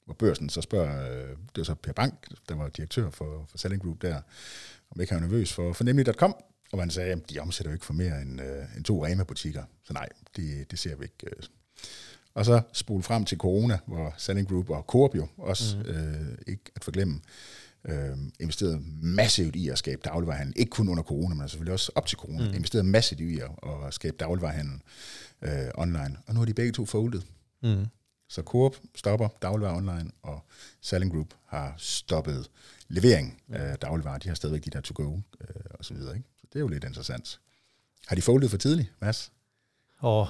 hvor børsen så spørger, øh, det var så Per Bank, der var direktør for, for Selling Group der, om ikke han var nervøs for, for nemlig.com, og man sagde, at de omsætter jo ikke for mere end, øh, end to Rema-butikker. Så nej, det, det ser vi ikke. Øh. Og så spole frem til corona, hvor Selling Group og Coop jo også, mm. øh, ikke at forglemme, øh, investerede massivt i at skabe dagligvarerhandel. Ikke kun under corona, men selvfølgelig også op til corona. Mm. Investerede massivt i at, at skabe dagligvarerhandel øh, online. Og nu har de begge to foldet. Mm. Så Coop stopper dagligvarer online, og Selling Group har stoppet levering af dagligvarer. De har stadigvæk de der to-go øh, og så videre. Ikke? Så det er jo lidt interessant. Har de foldet for tidligt, Mads? Og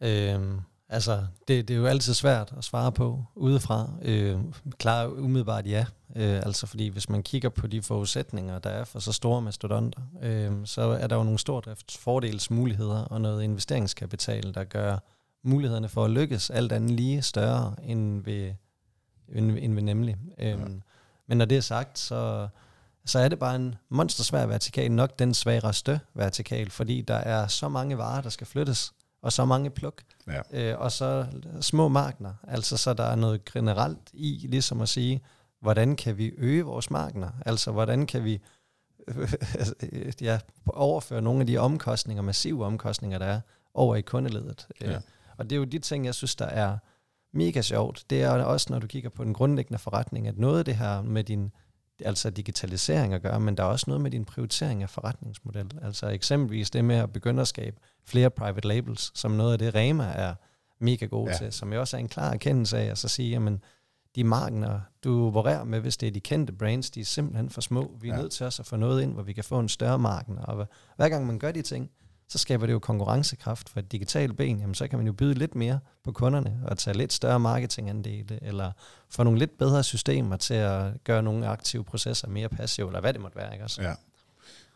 øh, altså, det, det er jo altid svært at svare på udefra. Øh, klar umiddelbart ja. Øh, altså fordi hvis man kigger på de forudsætninger, der er for så store mastodonter, øh, så er der jo nogle stordriftsfordelsmuligheder og noget investeringskapital, der gør mulighederne for at lykkes alt andet lige større end ved, end, end ved nemlig. Ja. Øhm, men når det er sagt, så, så er det bare en monstersvær vertikal, nok den sværeste vertikal, fordi der er så mange varer, der skal flyttes, og så mange pluk, ja. øh, og så små markner. Altså så der er noget generelt i, ligesom at sige, hvordan kan vi øge vores markner? Altså hvordan kan vi ja, overføre nogle af de omkostninger, massive omkostninger, der er, over i kundeledet. Ja. Øh, og det er jo de ting, jeg synes, der er mega sjovt. Det er også, når du kigger på den grundlæggende forretning, at noget af det her med din altså digitalisering at gøre, men der er også noget med din prioritering af forretningsmodel. Altså eksempelvis det med at begynde at skabe flere private labels, som noget af det Rema er mega god ja. til, som jo også er en klar erkendelse af at så sige, jamen de markener, du opererer med, hvis det er de kendte brands, de er simpelthen for små. Vi er ja. nødt til også at få noget ind, hvor vi kan få en større marken. Og hver gang man gør de ting, så skaber det jo konkurrencekraft for et digitalt ben, jamen så kan man jo byde lidt mere på kunderne og tage lidt større marketingandele, eller få nogle lidt bedre systemer til at gøre nogle aktive processer mere passive, eller hvad det måtte være. Ikke? Altså. Ja.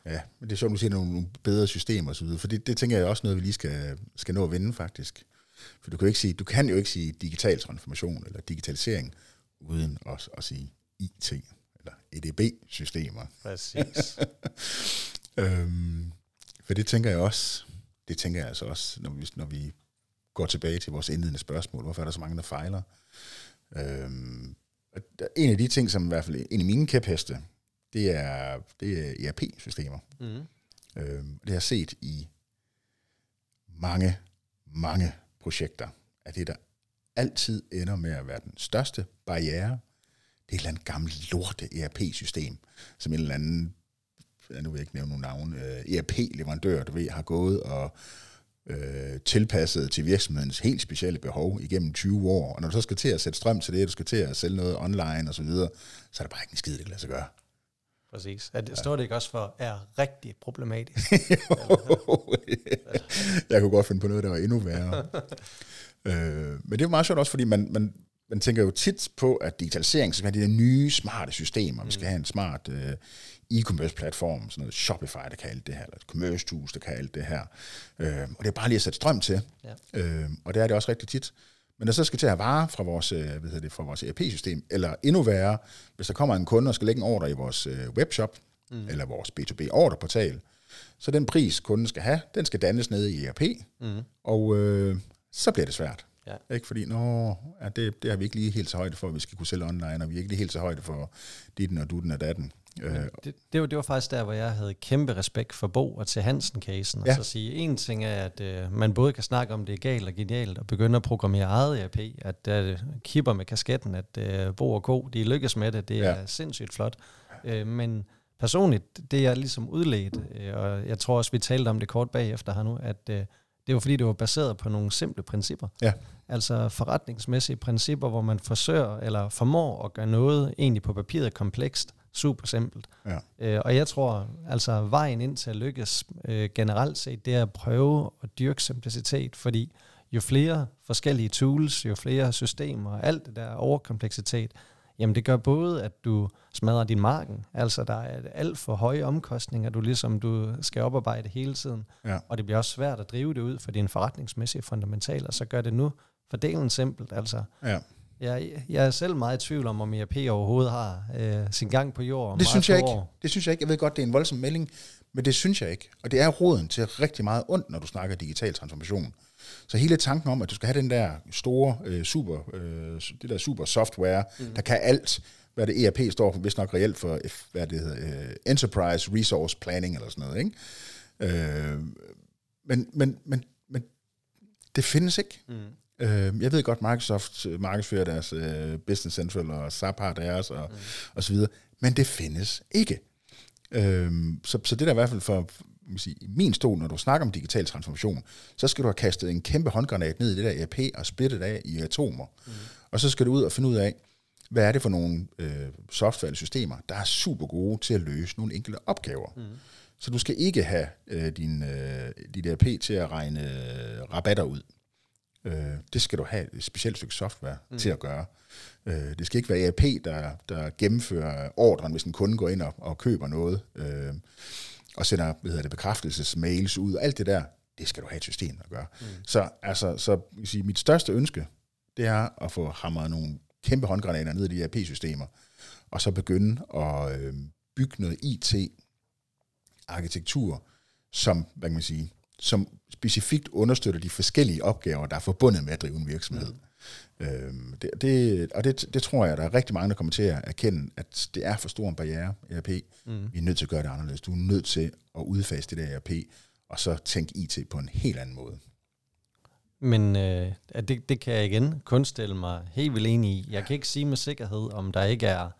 Ja, men det er sjovt, du siger nogle, bedre systemer videre, for det, det tænker jeg også noget, vi lige skal, skal nå at vinde faktisk. For du kan, jo ikke sige, du kan jo ikke sige digital transformation eller digitalisering, uden også at sige IT eller EDB-systemer. Præcis. øhm, for det tænker jeg også, det tænker jeg altså også, når vi, når vi går tilbage til vores indledende spørgsmål, hvorfor er der så mange, der fejler? Øhm, en af de ting, som i hvert fald en af mine kæpheste, det er, det er ERP-systemer. Mm. Øhm, det har jeg set i mange, mange projekter, at det, der altid ender med at være den største barriere, det er et eller andet gammelt lorte ERP-system, som en eller anden, nu vil jeg ikke nævne nogen navn, øh, ERP-leverandør, du ved, har gået og øh, tilpasset til virksomhedens helt specielle behov igennem 20 år. Og når du så skal til at sætte strøm til det, du skal til at sælge noget online og så videre, så er der bare ikke en skid, det kan lade sig gøre. Præcis. Er det, står det ikke også for, er rigtig problematisk? jeg kunne godt finde på noget, der var endnu værre. øh, men det er meget sjovt også, fordi man, man, man tænker jo tit på, at digitalisering skal have de der nye, smarte systemer. Mm. Vi skal mm. have en smart uh, e-commerce platform, sådan noget Shopify, der kan alt det her, eller commerce tools, der kan alt det her. Uh, og det er bare lige at sætte strøm til. Ja. Uh, og det er det også rigtig tit. Men når så skal til at have varer fra vores, øh, hvad det, fra vores ERP-system, eller endnu værre, hvis der kommer en kunde og skal lægge en ordre i vores øh, webshop, mm. eller vores B2B-orderportal, så den pris, kunden skal have, den skal dannes nede i ERP, mm. og øh, så bliver det svært. Ja. Ikke fordi, nå, ja, det, det har vi ikke lige helt så højde for, at vi skal kunne sælge online, og vi er ikke lige helt så højde for ditten og dutten og datten. Øh, det, det, var, det var faktisk der, hvor jeg havde kæmpe respekt for Bo og til Hansen-casen. Ja. Og så sige, en ting er, at uh, man både kan snakke om, det er galt og genialt, og begynde at programmere eget ERP, at uh, kipper med kasketten, at uh, Bo og Ko, de lykkes med det, det ja. er sindssygt flot. Uh, men personligt, det er ligesom udledt, uh, og jeg tror også, vi talte om det kort bagefter her nu, at uh, det var fordi, det var baseret på nogle simple principper. Ja. Altså forretningsmæssige principper, hvor man forsøger eller formår at gøre noget egentlig på papiret komplekst, super simpelt. Ja. Øh, og jeg tror, altså vejen ind til at lykkes øh, generelt set, det er at prøve at dyrke simplicitet, fordi jo flere forskellige tools, jo flere systemer, alt det der overkompleksitet, jamen det gør både, at du smadrer din marken, altså der er alt for høje omkostninger, du ligesom du skal oparbejde hele tiden, ja. og det bliver også svært at drive det ud for dine forretningsmæssige fundamentaler, så gør det nu fordelen simpelt, altså ja. Jeg, jeg er selv meget i tvivl om, om ERP overhovedet har øh, sin gang på jorden. Det synes jeg ikke. År. Det synes jeg ikke. Jeg ved godt, det er en voldsom melding, men det synes jeg ikke. Og det er roden til rigtig meget ondt, når du snakker digital transformation. Så hele tanken om, at du skal have den der store øh, super, øh, det der super software, mm. der kan alt, hvad det ERP står for, hvis nok reelt for, hvad det hedder, uh, Enterprise Resource Planning eller sådan noget, ikke? Øh, men, men, men, men det findes ikke. Mm. Øh, jeg ved godt, Microsoft øh, markedsfører deres øh, Business Central, og SAP har deres, og, mm. og så videre, men det findes ikke. Øh, så, så det der i hvert fald for, sige, i min stol, når du snakker om digital transformation, så skal du have kastet en kæmpe håndgranat ned i det der ERP og splittet af i atomer. Mm. Og så skal du ud og finde ud af, hvad er det for nogle øh, software eller systemer, der er super gode til at løse nogle enkelte opgaver. Mm. Så du skal ikke have øh, din, øh, dit ERP til at regne øh, rabatter ud. Øh, det skal du have et specielt stykke software mm. til at gøre. Øh, det skal ikke være ERP, der, der gennemfører ordren, hvis en kunde går ind og, og køber noget, øh, og sender hvad hedder det, bekræftelsesmails ud, og alt det der, det skal du have et system at gøre. Mm. Så, altså, så jeg sige, mit største ønske, det er at få hamret nogle kæmpe håndgranater ned i de ERP-systemer, og så begynde at øh, bygge noget IT-arkitektur, som, hvad kan man sige, som specifikt understøtter de forskellige opgaver, der er forbundet med at drive en virksomhed. Mm. Øhm, det, det, og det, det tror jeg, der er rigtig mange, der kommer til at erkende, at det er for stor en barriere, ERP. Mm. Vi er nødt til at gøre det anderledes. Du er nødt til at udfase det der ERP, og så tænke IT på en helt anden måde. Men øh, det, det kan jeg igen kun stille mig helt vildt enig i. Jeg kan ikke sige med sikkerhed, om der ikke er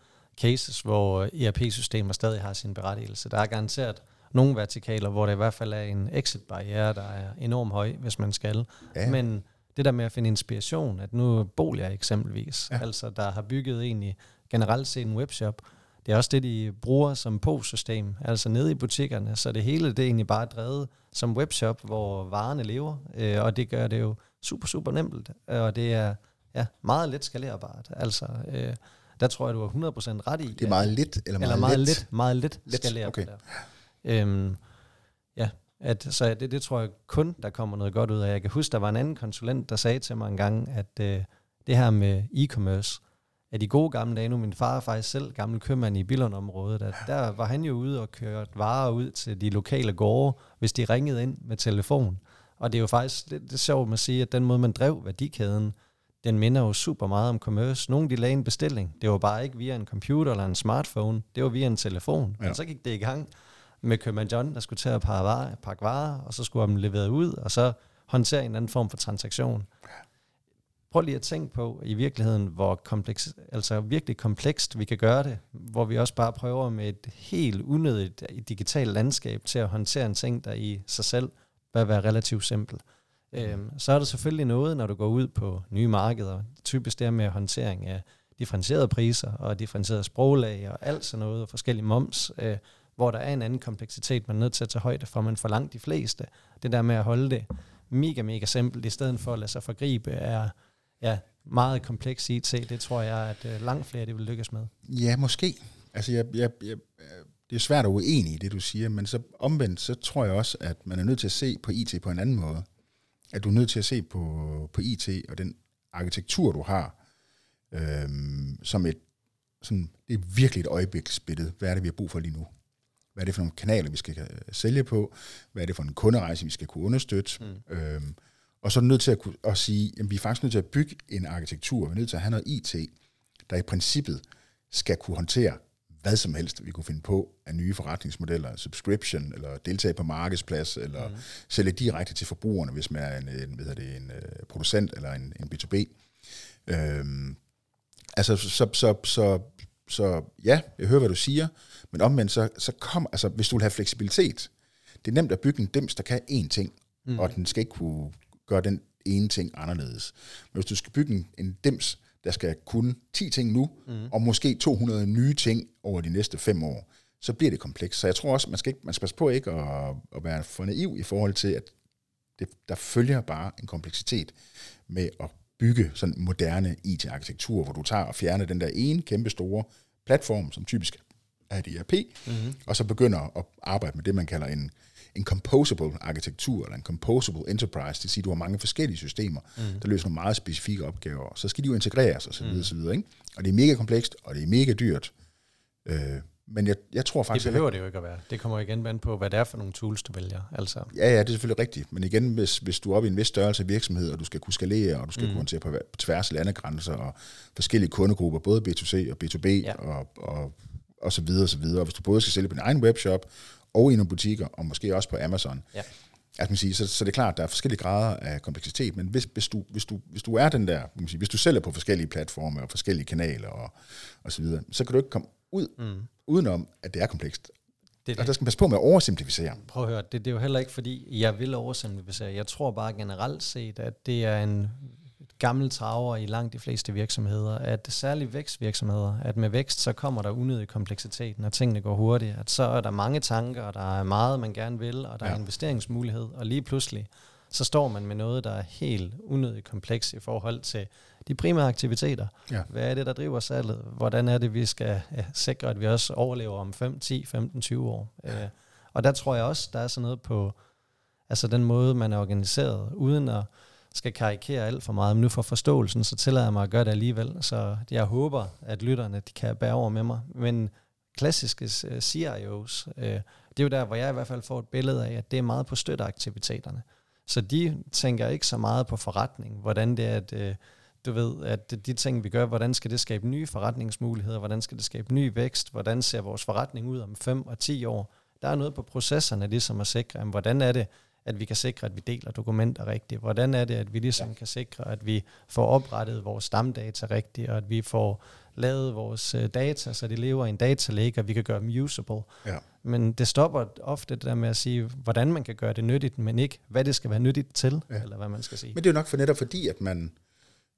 cases, hvor ERP-systemer stadig har sin berettigelse. Der er garanteret nogle vertikaler, hvor det i hvert fald er en exit-barriere, der er enormt høj, hvis man skal. Ja. Men det der med at finde inspiration, at nu boliger eksempelvis, ja. altså der har bygget egentlig generelt set en webshop, det er også det, de bruger som POS-system, altså nede i butikkerne, så det hele det er egentlig bare drevet som webshop, hvor varerne lever, øh, og det gør det jo super, super nemt, og det er ja, meget let skalerbart. Altså, øh, der tror jeg, du har 100% ret i. Det er meget lidt, eller meget, eller meget let? let? Meget let, let skalerbart. Okay. Der. Øhm, ja, at, så det, det tror jeg kun, der kommer noget godt ud af. Jeg kan huske, der var en anden konsulent, der sagde til mig en gang, at øh, det her med e-commerce, at de gode gamle dage, nu min far er faktisk selv gammel købmand i Billund-området, at der var han jo ude og kørte varer ud til de lokale gårde, hvis de ringede ind med telefon. Og det er jo faktisk det, det er sjovt at sige, at den måde, man drev værdikæden, den minder jo super meget om commerce. Nogle de lagde en bestilling. Det var bare ikke via en computer eller en smartphone. Det var via en telefon. Ja. Og så gik det i gang med købmand John, der skulle til at pakke varer, pakke varer, og så skulle han leveret ud, og så håndtere en anden form for transaktion. Prøv lige at tænke på i virkeligheden, hvor kompleks, altså virkelig komplekst vi kan gøre det, hvor vi også bare prøver med et helt unødigt digitalt landskab til at håndtere en ting, der i sig selv bør være relativt simpel. Øhm, så er der selvfølgelig noget, når du går ud på nye markeder, typisk det med håndtering af differentierede priser og differentierede sproglag og alt sådan noget, og forskellige moms, øh, hvor der er en anden kompleksitet, man er nødt til at tage højde for, men for langt de fleste, det der med at holde det mega, mega simpelt, i stedet for at lade sig forgribe, er ja, meget kompleks IT. Det tror jeg, at øh, langt flere det vil lykkes med. Ja, måske. Altså, jeg, jeg, jeg, det er svært at uenig i det, du siger, men så omvendt, så tror jeg også, at man er nødt til at se på IT på en anden måde. At du er nødt til at se på, på IT og den arkitektur, du har, øhm, som et, sådan, det er virkelig et øjebliksbillede. Hvad er det, vi har brug for lige nu? Hvad er det for nogle kanaler, vi skal øh, sælge på? Hvad er det for en kunderejse, vi skal kunne understøtte? Mm. Øhm, og så er du nødt til at, kunne, at sige, at vi er faktisk nødt til at bygge en arkitektur. Vi er nødt til at have noget IT, der i princippet skal kunne håndtere hvad som helst, vi kunne finde på af nye forretningsmodeller, subscription, eller deltage på markedsplads, eller mm. sælge direkte til forbrugerne, hvis man er en, en, hvad det, en uh, producent eller en, en B2B. Øhm, altså, så, så, så, så ja, jeg hører, hvad du siger, men omvendt, så, så kom, altså, hvis du vil have fleksibilitet, det er nemt at bygge en dims, der kan én ting, mm. og den skal ikke kunne gøre den ene ting anderledes. Men hvis du skal bygge en, en dims, der skal kunne 10 ting nu, mm. og måske 200 nye ting over de næste fem år, så bliver det komplekst. Så jeg tror også, man skal, ikke, man skal passe på ikke at, at være for naiv i forhold til, at det, der følger bare en kompleksitet med at bygge sådan moderne IT-arkitektur, hvor du tager og fjerner den der ene kæmpe store platform, som typisk er et ERP, mm-hmm. og så begynder at arbejde med det, man kalder en, en composable arkitektur, eller en composable enterprise, det vil sige, at du har mange forskellige systemer, mm. der løser nogle meget specifikke opgaver, så skal de jo integreres osv. Mm. osv. Ikke? Og det er mega komplekst, og det er mega dyrt. Øh, men jeg, jeg tror faktisk... Det behøver det jo ikke at være. Det kommer igen an på, hvad det er for nogle tools, du vælger. Altså. Ja, ja, det er selvfølgelig rigtigt. Men igen, hvis, hvis du er oppe i en vis størrelse af virksomhed, og du skal kunne skalere, og du skal mm. kunne håndtere på, på tværs af landegrænser, og forskellige kundegrupper, både B2C og B2B, ja. og, og, og så videre, og så videre. Og hvis du både skal sælge på din egen webshop, og i nogle butikker, og måske også på Amazon. Ja. Altså, man siger, så, så det er klart, at der er forskellige grader af kompleksitet, men hvis, hvis, du, hvis, du, hvis du er den der, man sige, hvis du sælger på forskellige platforme og forskellige kanaler og, og så videre, så kan du ikke komme ud mm. udenom, at det er komplekst. Det, det. Og der skal man passe på med at oversimplificere. Prøv at høre, det, det er jo heller ikke, fordi jeg vil oversimplificere. Jeg tror bare generelt set, at det er en gammel traver i langt de fleste virksomheder, at særligt vækstvirksomheder, at med vækst, så kommer der unødig kompleksitet, når tingene går hurtigt, at så er der mange tanker, og der er meget, man gerne vil, og der ja. er investeringsmulighed, og lige pludselig, så står man med noget, der er helt unødigt kompleks i forhold til de primære aktiviteter. Ja. Hvad er det, der driver salget? Hvordan er det, vi skal ja, sikre, at vi også overlever om 5, 10, 15, 20 år? Ja. Øh, og der tror jeg også, der er sådan noget på altså den måde, man er organiseret, uden at skal karikere alt for meget, men nu for forståelsen, så tillader jeg mig at gøre det alligevel. Så jeg håber, at lytterne de kan bære over med mig. Men klassiske uh, CIOs, uh, det er jo der, hvor jeg i hvert fald får et billede af, at det er meget på støtteaktiviteterne. Så de tænker ikke så meget på forretning, hvordan det er, at uh, du ved, at de ting, vi gør, hvordan skal det skabe nye forretningsmuligheder, hvordan skal det skabe ny vækst, hvordan ser vores forretning ud om 5 og 10 år. Der er noget på processerne, ligesom at sikre, jamen, hvordan er det, at vi kan sikre, at vi deler dokumenter rigtigt? Hvordan er det, at vi ligesom ja. kan sikre, at vi får oprettet vores stamdata rigtigt, og at vi får lavet vores uh, data, så de lever i en data lake, og vi kan gøre dem usable. Ja. Men det stopper ofte det der med at sige, hvordan man kan gøre det nyttigt, men ikke, hvad det skal være nyttigt til, ja. eller hvad man skal sige. Men det er jo nok for netop fordi, at man,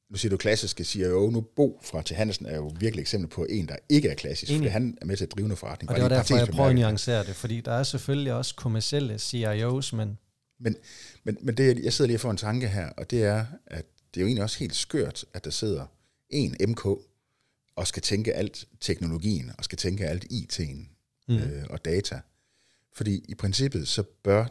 nu siger du klassiske CIO, nu Bo fra til Hansen er jo virkelig eksempel på en, der ikke er klassisk, Enig. fordi han er med til at drive noget forretning. Og det var derfor, jeg prøver at nuancere det, fordi der er selvfølgelig også kommersielle CIOs, men men, men, men det, jeg sidder lige for en tanke her, og det er, at det er jo egentlig også helt skørt, at der sidder en MK og skal tænke alt teknologien, og skal tænke alt IT'en mm. øh, og data. Fordi i princippet, så bør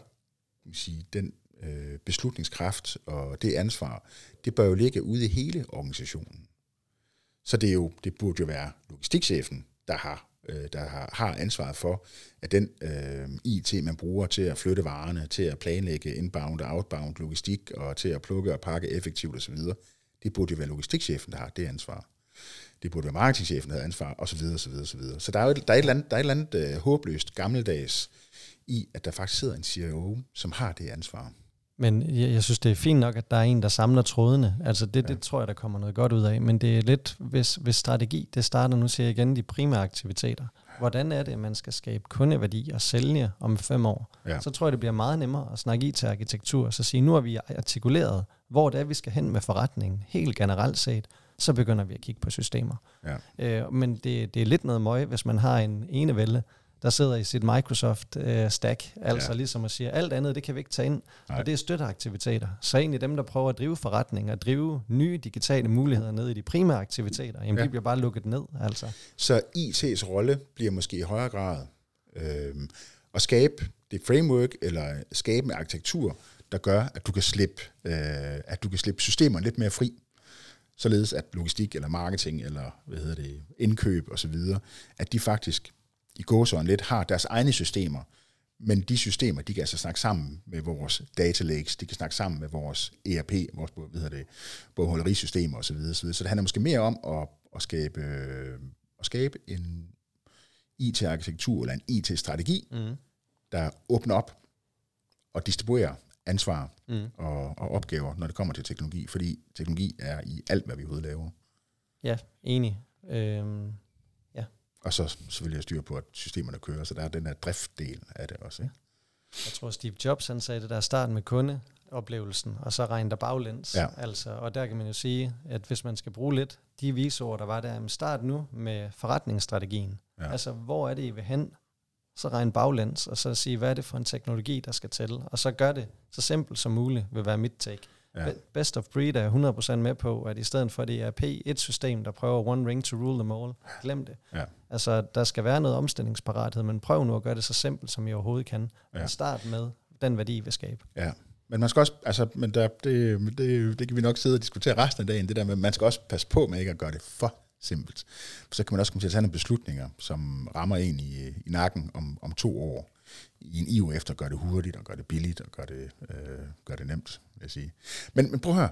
sige, den øh, beslutningskraft og det ansvar, det bør jo ligge ude i hele organisationen. Så det, er jo, det burde jo være logistikchefen, der har øh, der har, har ansvaret for, at den øh, IT, man bruger til at flytte varerne, til at planlægge inbound og outbound logistik, og til at plukke og pakke effektivt osv., det burde jo være logistikchefen, der har det ansvar. Det burde være marketingchefen, der har ansvar, osv. osv., osv. Så der er jo et, der er et eller andet, der er et eller andet øh, håbløst gammeldags i, at der faktisk sidder en CIO, som har det ansvar. Men jeg, jeg synes, det er fint nok, at der er en, der samler trådene. Altså det, ja. det tror jeg, der kommer noget godt ud af. Men det er lidt, hvis, hvis strategi, det starter, nu siger jeg igen, de primære aktiviteter. Hvordan er det, at man skal skabe kundeværdi og sælge om fem år? Ja. Så tror jeg, det bliver meget nemmere at snakke i til arkitektur. Så sige, nu har vi artikuleret, hvor det er, vi skal hen med forretningen, helt generelt set. Så begynder vi at kigge på systemer. Ja. Øh, men det, det er lidt noget møg, hvis man har en enevælde, der sidder i sit Microsoft-stack, øh, altså ja. ligesom at sige, alt andet, det kan vi ikke tage ind, Nej. og det er støtteaktiviteter. Så egentlig dem, der prøver at drive forretning og drive nye digitale muligheder ned i de primære aktiviteter, jamen ja. de bliver bare lukket ned. Altså. Så IT's rolle bliver måske i højere grad øh, at skabe det framework, eller skabe en arkitektur, der gør, at du kan slippe, øh, at du kan slippe systemerne lidt mere fri således at logistik eller marketing eller hvad hedder det, indkøb osv., at de faktisk i gåsøjne lidt har deres egne systemer, men de systemer, de kan altså snakke sammen med vores data lakes, de kan snakke sammen med vores ERP, vores hvad hedder det, bogholderisystemer osv. osv. Så det handler måske mere om at, at, skabe, at skabe en IT-arkitektur eller en IT-strategi, mm. der åbner op og distribuerer ansvar mm. og, og opgaver, når det kommer til teknologi, fordi teknologi er i alt, hvad vi overhovedet laver. Ja, enig. Øhm, og så selvfølgelig styr på, at systemerne kører, så der er den her driftdel af det også. Ikke? Jeg tror, Steve Jobs han sagde det der starten med kundeoplevelsen, og så regner der baglæns. Ja. Altså, og der kan man jo sige, at hvis man skal bruge lidt de visord, der var der, start nu med forretningsstrategien. Ja. Altså, hvor er det, I vil hen? Så regn baglæns, og så sige, hvad er det for en teknologi, der skal til? Og så gør det så simpelt som muligt, vil være mit take. Ja. Best of breed er 100% med på, at i stedet for det er P1-system, der prøver one ring to rule them all, glem det. Ja. Altså, der skal være noget omstillingsparathed, men prøv nu at gøre det så simpelt, som I overhovedet kan. Ja. start med den værdi, vi skabe. Ja. Men man skal også, altså, men der, det, det, det kan vi nok sidde og diskutere resten af dagen, det der med, man skal også passe på med ikke at gøre det for simpelt. For så kan man også komme til at tage nogle beslutninger, som rammer en i, i nakken om, om to år i en iv efter at gøre det hurtigt, og gøre det billigt, og gøre det, øh, gøre det nemt, vil jeg sige. Men, men prøv at høre.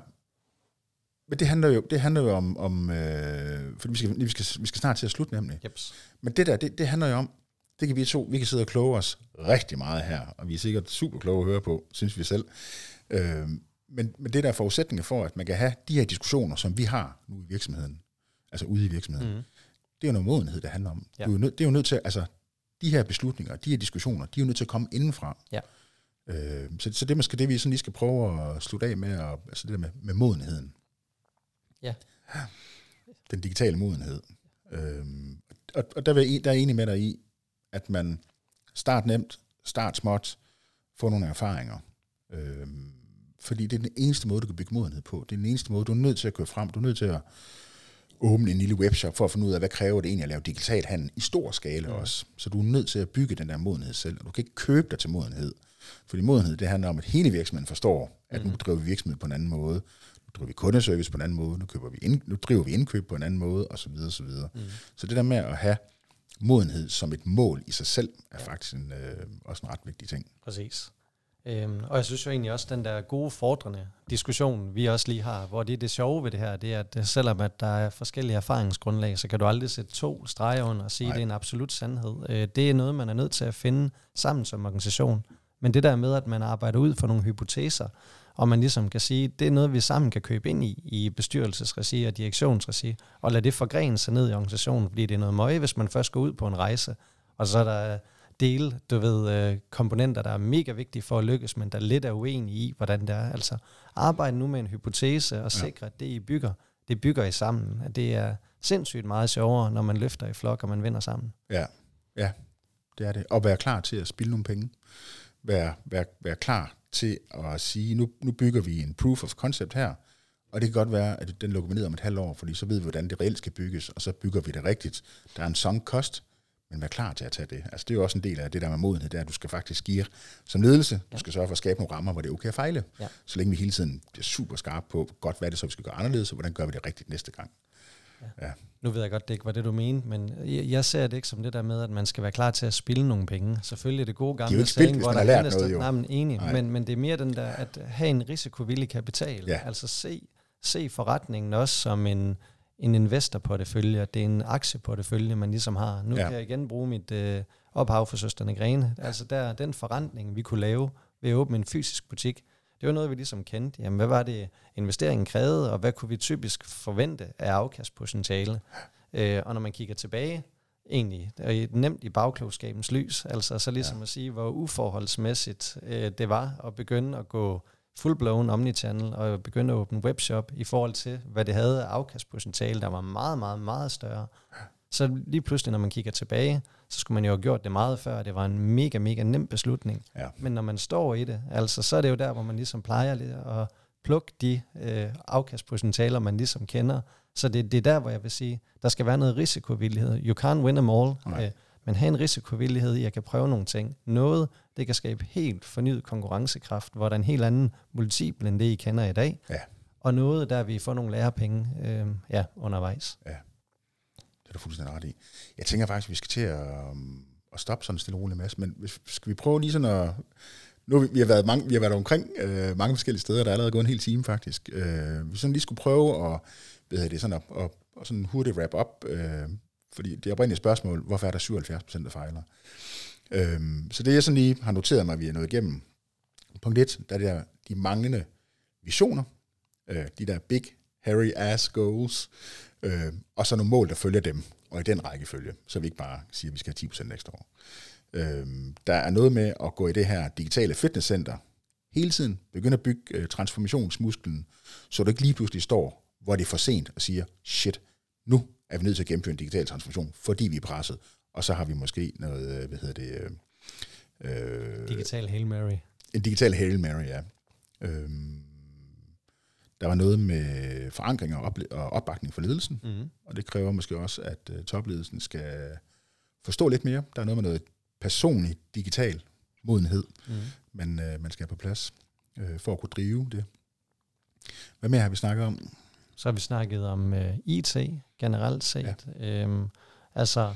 Men det handler jo, det handler jo om, om øh, for vi skal, vi, skal, vi skal snart til at slutte nemlig. Jeps. Men det der, det, det handler jo om, det kan vi to, vi kan sidde og kloge os rigtig meget her, og vi er sikkert super kloge at høre på, synes vi selv. Øh, men, men det der er forudsætninger for, at man kan have de her diskussioner, som vi har nu i virksomheden, altså ude i virksomheden, mm. det er jo noget modenhed, det handler om. Ja. Du er nød, det er jo nødt til, altså de her beslutninger, de her diskussioner, de er jo nødt til at komme indenfra. Ja. Øh, så, så det er måske det, vi sådan lige skal prøve at slutte af med, og, altså det der med, med modenheden. Ja. Den digitale modenhed. Øh, og, og der, vil, der er enig med dig i, at man start nemt, start småt, få nogle erfaringer. Øh, fordi det er den eneste måde, du kan bygge modenhed på. Det er den eneste måde, du er nødt til at køre frem. Du er nødt til at åbne en lille webshop for at finde ud af, hvad kræver det egentlig at lave digital handel i stor skala mm. også. Så du er nødt til at bygge den der modenhed selv, og du kan ikke købe dig til modenhed. Fordi modenhed, det handler om, at hele virksomheden forstår, at mm. nu driver vi virksomhed på en anden måde, nu driver vi kundeservice på en anden måde, nu, køber vi ind, nu driver vi indkøb på en anden måde, osv. osv. Mm. Så det der med at have modenhed som et mål i sig selv, er faktisk en, øh, også en ret vigtig ting. Præcis. Øhm, og jeg synes jo egentlig også, den der gode fordrende diskussion, vi også lige har, hvor det er det sjove ved det her, det er, at selvom at der er forskellige erfaringsgrundlag, så kan du aldrig sætte to streger under og sige, at det er en absolut sandhed. Øh, det er noget, man er nødt til at finde sammen som organisation. Men det der med, at man arbejder ud for nogle hypoteser, og man ligesom kan sige, det er noget, vi sammen kan købe ind i, i bestyrelsesregi og direktionsregi, og lade det forgrene sig ned i organisationen, fordi det er noget møje, hvis man først går ud på en rejse, og så er der dele, du ved, øh, komponenter, der er mega vigtige for at lykkes, men der lidt er uenige i, hvordan det er. Altså, arbejde nu med en hypotese og sikre, ja. at det, I bygger, det bygger I sammen. At det er sindssygt meget sjovere, når man løfter i flok, og man vinder sammen. Ja, ja, det er det. Og være klar til at spille nogle penge. Være, være, være klar til at sige, nu, nu bygger vi en proof of concept her, og det kan godt være, at den lukker vi ned om et halvt år, fordi så ved vi, hvordan det reelt skal bygges, og så bygger vi det rigtigt. Der er en sunk cost, men vær klar til at tage det. Altså det er jo også en del af det der med modenhed, det er, at du skal faktisk give som ledelse, ja. du skal sørge for at skabe nogle rammer, hvor det er okay at fejle. Ja. Så længe vi hele tiden bliver super skarpe på, godt hvad er det så, vi skal gøre anderledes, og hvordan gør vi det rigtigt næste gang. Ja. Ja. Nu ved jeg godt, det ikke var det, du mente, men jeg, jeg ser det ikke som det der med, at man skal være klar til at spille nogle penge. Selvfølgelig er det gode gamle det hvor der er noget, jo. Nej, men enig, men, men det er mere den der, at have en risikovillig kapital. Ja. Altså se, se forretningen også som en, en investor på det følge, det er en aktie på det følge, man ligesom har. Nu ja. kan jeg igen bruge mit øh, ophav for Søsterne Grene. Altså der, den forretning, vi kunne lave ved at åbne en fysisk butik, det var noget, vi ligesom kendte. Jamen, hvad var det, investeringen krævede, og hvad kunne vi typisk forvente af afkastpotentiale? Øh, og når man kigger tilbage, egentlig, er nemt i bagklogskabens lys, altså så ligesom ja. at sige, hvor uforholdsmæssigt øh, det var at begynde at gå full-blown omnichannel og begynde at åbne webshop i forhold til, hvad det havde af afkastpotentiale, der var meget, meget, meget større. Så lige pludselig, når man kigger tilbage, så skulle man jo have gjort det meget før. Det var en mega, mega nem beslutning. Ja. Men når man står i det, altså, så er det jo der, hvor man ligesom plejer lidt at plukke de øh, afkastpotentialer, man ligesom kender. Så det, det er der, hvor jeg vil sige, der skal være noget risikovillighed. You can't win them all. Øh, men have en risikovillighed i, at jeg kan prøve nogle ting. Noget, det kan skabe helt fornyet konkurrencekraft, hvor der er en helt anden multiple end det, I kender i dag. Ja. Og noget, der vi får nogle lærepenge øh, ja, undervejs. Ja, det er du fuldstændig ret i. Jeg tænker faktisk, at vi skal til at, um, at stoppe sådan en stille rolig masse, men skal vi prøve lige sådan at... Nu vi har været, mange, vi har været omkring øh, mange forskellige steder, der er allerede gået en hel time faktisk. Øh, vi sådan lige skulle prøve at, hvad det, sådan at, at, at sådan hurtigt wrap op øh, fordi det oprindelige spørgsmål, hvorfor er der 77 procent, der fejler? Øhm, så det jeg sådan lige har noteret mig, at vi er nået igennem. Punkt 1, der er det der, de manglende visioner, øh, de der big, hairy ass goals, øh, og så nogle mål, der følger dem, og i den rækkefølge, så vi ikke bare siger, at vi skal have 10% næste år. Øh, der er noget med at gå i det her digitale fitnesscenter hele tiden, begynde at bygge øh, transformationsmusklen, så du ikke lige pludselig står, hvor det er for sent, og siger, shit, nu er vi nødt til at gennemføre en digital transformation, fordi vi er presset. Og så har vi måske noget, øh, hvad hedder det... Øh, øh, digital Hail Mary. En digital Hail Mary, ja. Øhm, der var noget med forankring og, op- og opbakning for ledelsen, mm-hmm. og det kræver måske også, at uh, topledelsen skal forstå lidt mere. Der er noget med noget personlig digital modenhed, mm-hmm. man, uh, man skal have på plads uh, for at kunne drive det. Hvad mere har vi snakket om? Så har vi snakket om uh, IT generelt set. Ja. Øhm, altså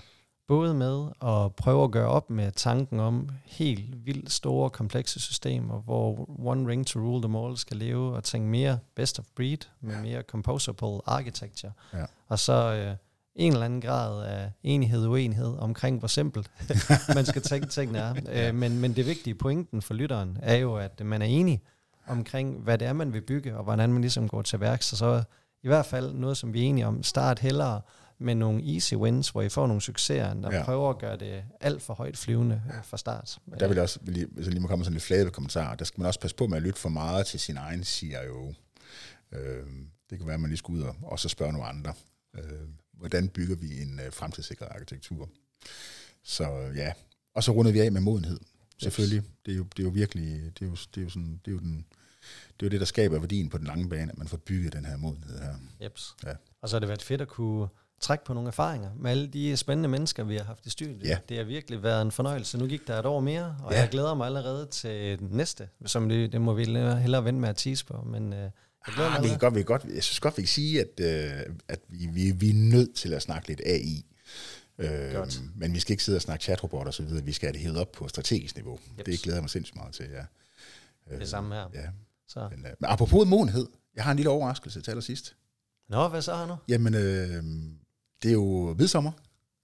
både med at prøve at gøre op med tanken om helt vildt store, komplekse systemer, hvor one ring to rule them all skal leve, og tænke mere best of breed, med ja. mere composable architecture. Ja. Og så øh, en eller anden grad af enighed og uenighed omkring, hvor simpelt man skal tænke tingene er. Øh, men, men det vigtige pointen for lytteren er jo, at man er enig omkring, hvad det er, man vil bygge, og hvordan man ligesom går til værks, og så i hvert fald noget, som vi er enige om, start hellere med nogle easy wins, hvor I får nogle succeser, der ja. prøver at gøre det alt for højt flyvende ja. fra start. Der vil jeg også, hvis jeg lige må komme med sådan lidt flade kommentarer, der skal man også passe på med at lytte for meget til sin egen CIO. Øh, det kan være, at man lige skal ud og også spørge nogle andre. Øh, hvordan bygger vi en øh, fremtidssikret arkitektur? Så ja, og så runder vi af med modenhed. Selvfølgelig. Det er jo, det er jo virkelig, det er jo, det er jo sådan, det er jo den, det er jo det, der skaber værdien på den lange bane, at man får bygget den her modenhed her. Jeps. Ja. Og så har det været fedt at kunne trække på nogle erfaringer med alle de spændende mennesker, vi har haft i studiet. Ja. Det har virkelig været en fornøjelse. Nu gik der et år mere, og ja. jeg glæder mig allerede til den næste, som det, det må vi hellere vente med at tease på. Men, øh, ah, vi kan godt, vi kan godt, jeg synes godt, vi kan sige, at, øh, at vi, vi, vi er nødt til at snakke lidt AI. Øh, men vi skal ikke sidde og snakke chatrobot og så videre. Vi skal have det hævet op på strategisk niveau. Yep. Det glæder jeg mig sindssygt meget til, ja. Øh, det samme her. Ja. Så. Men, øh, men apropos modenhed, jeg har en lille overraskelse til allersidst. Nå, hvad så har nu? Jamen, øh, det er jo midsommer.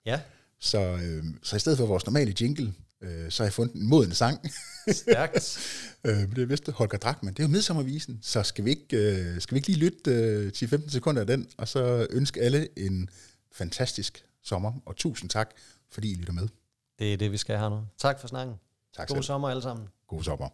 Ja. Så, øh, så i stedet for vores normale jingle, øh, så har jeg fundet en moden sang. Stærkt. øh, det er vist Holger Drachmann. Det er jo midsommervisen, så skal vi ikke, øh, skal vi ikke lige lytte øh, 10-15 sekunder af den, og så ønske alle en fantastisk sommer, og tusind tak, fordi I lytter med. Det er det, vi skal have nu. Tak for snakken. Tak God selv. sommer alle sammen. God sommer.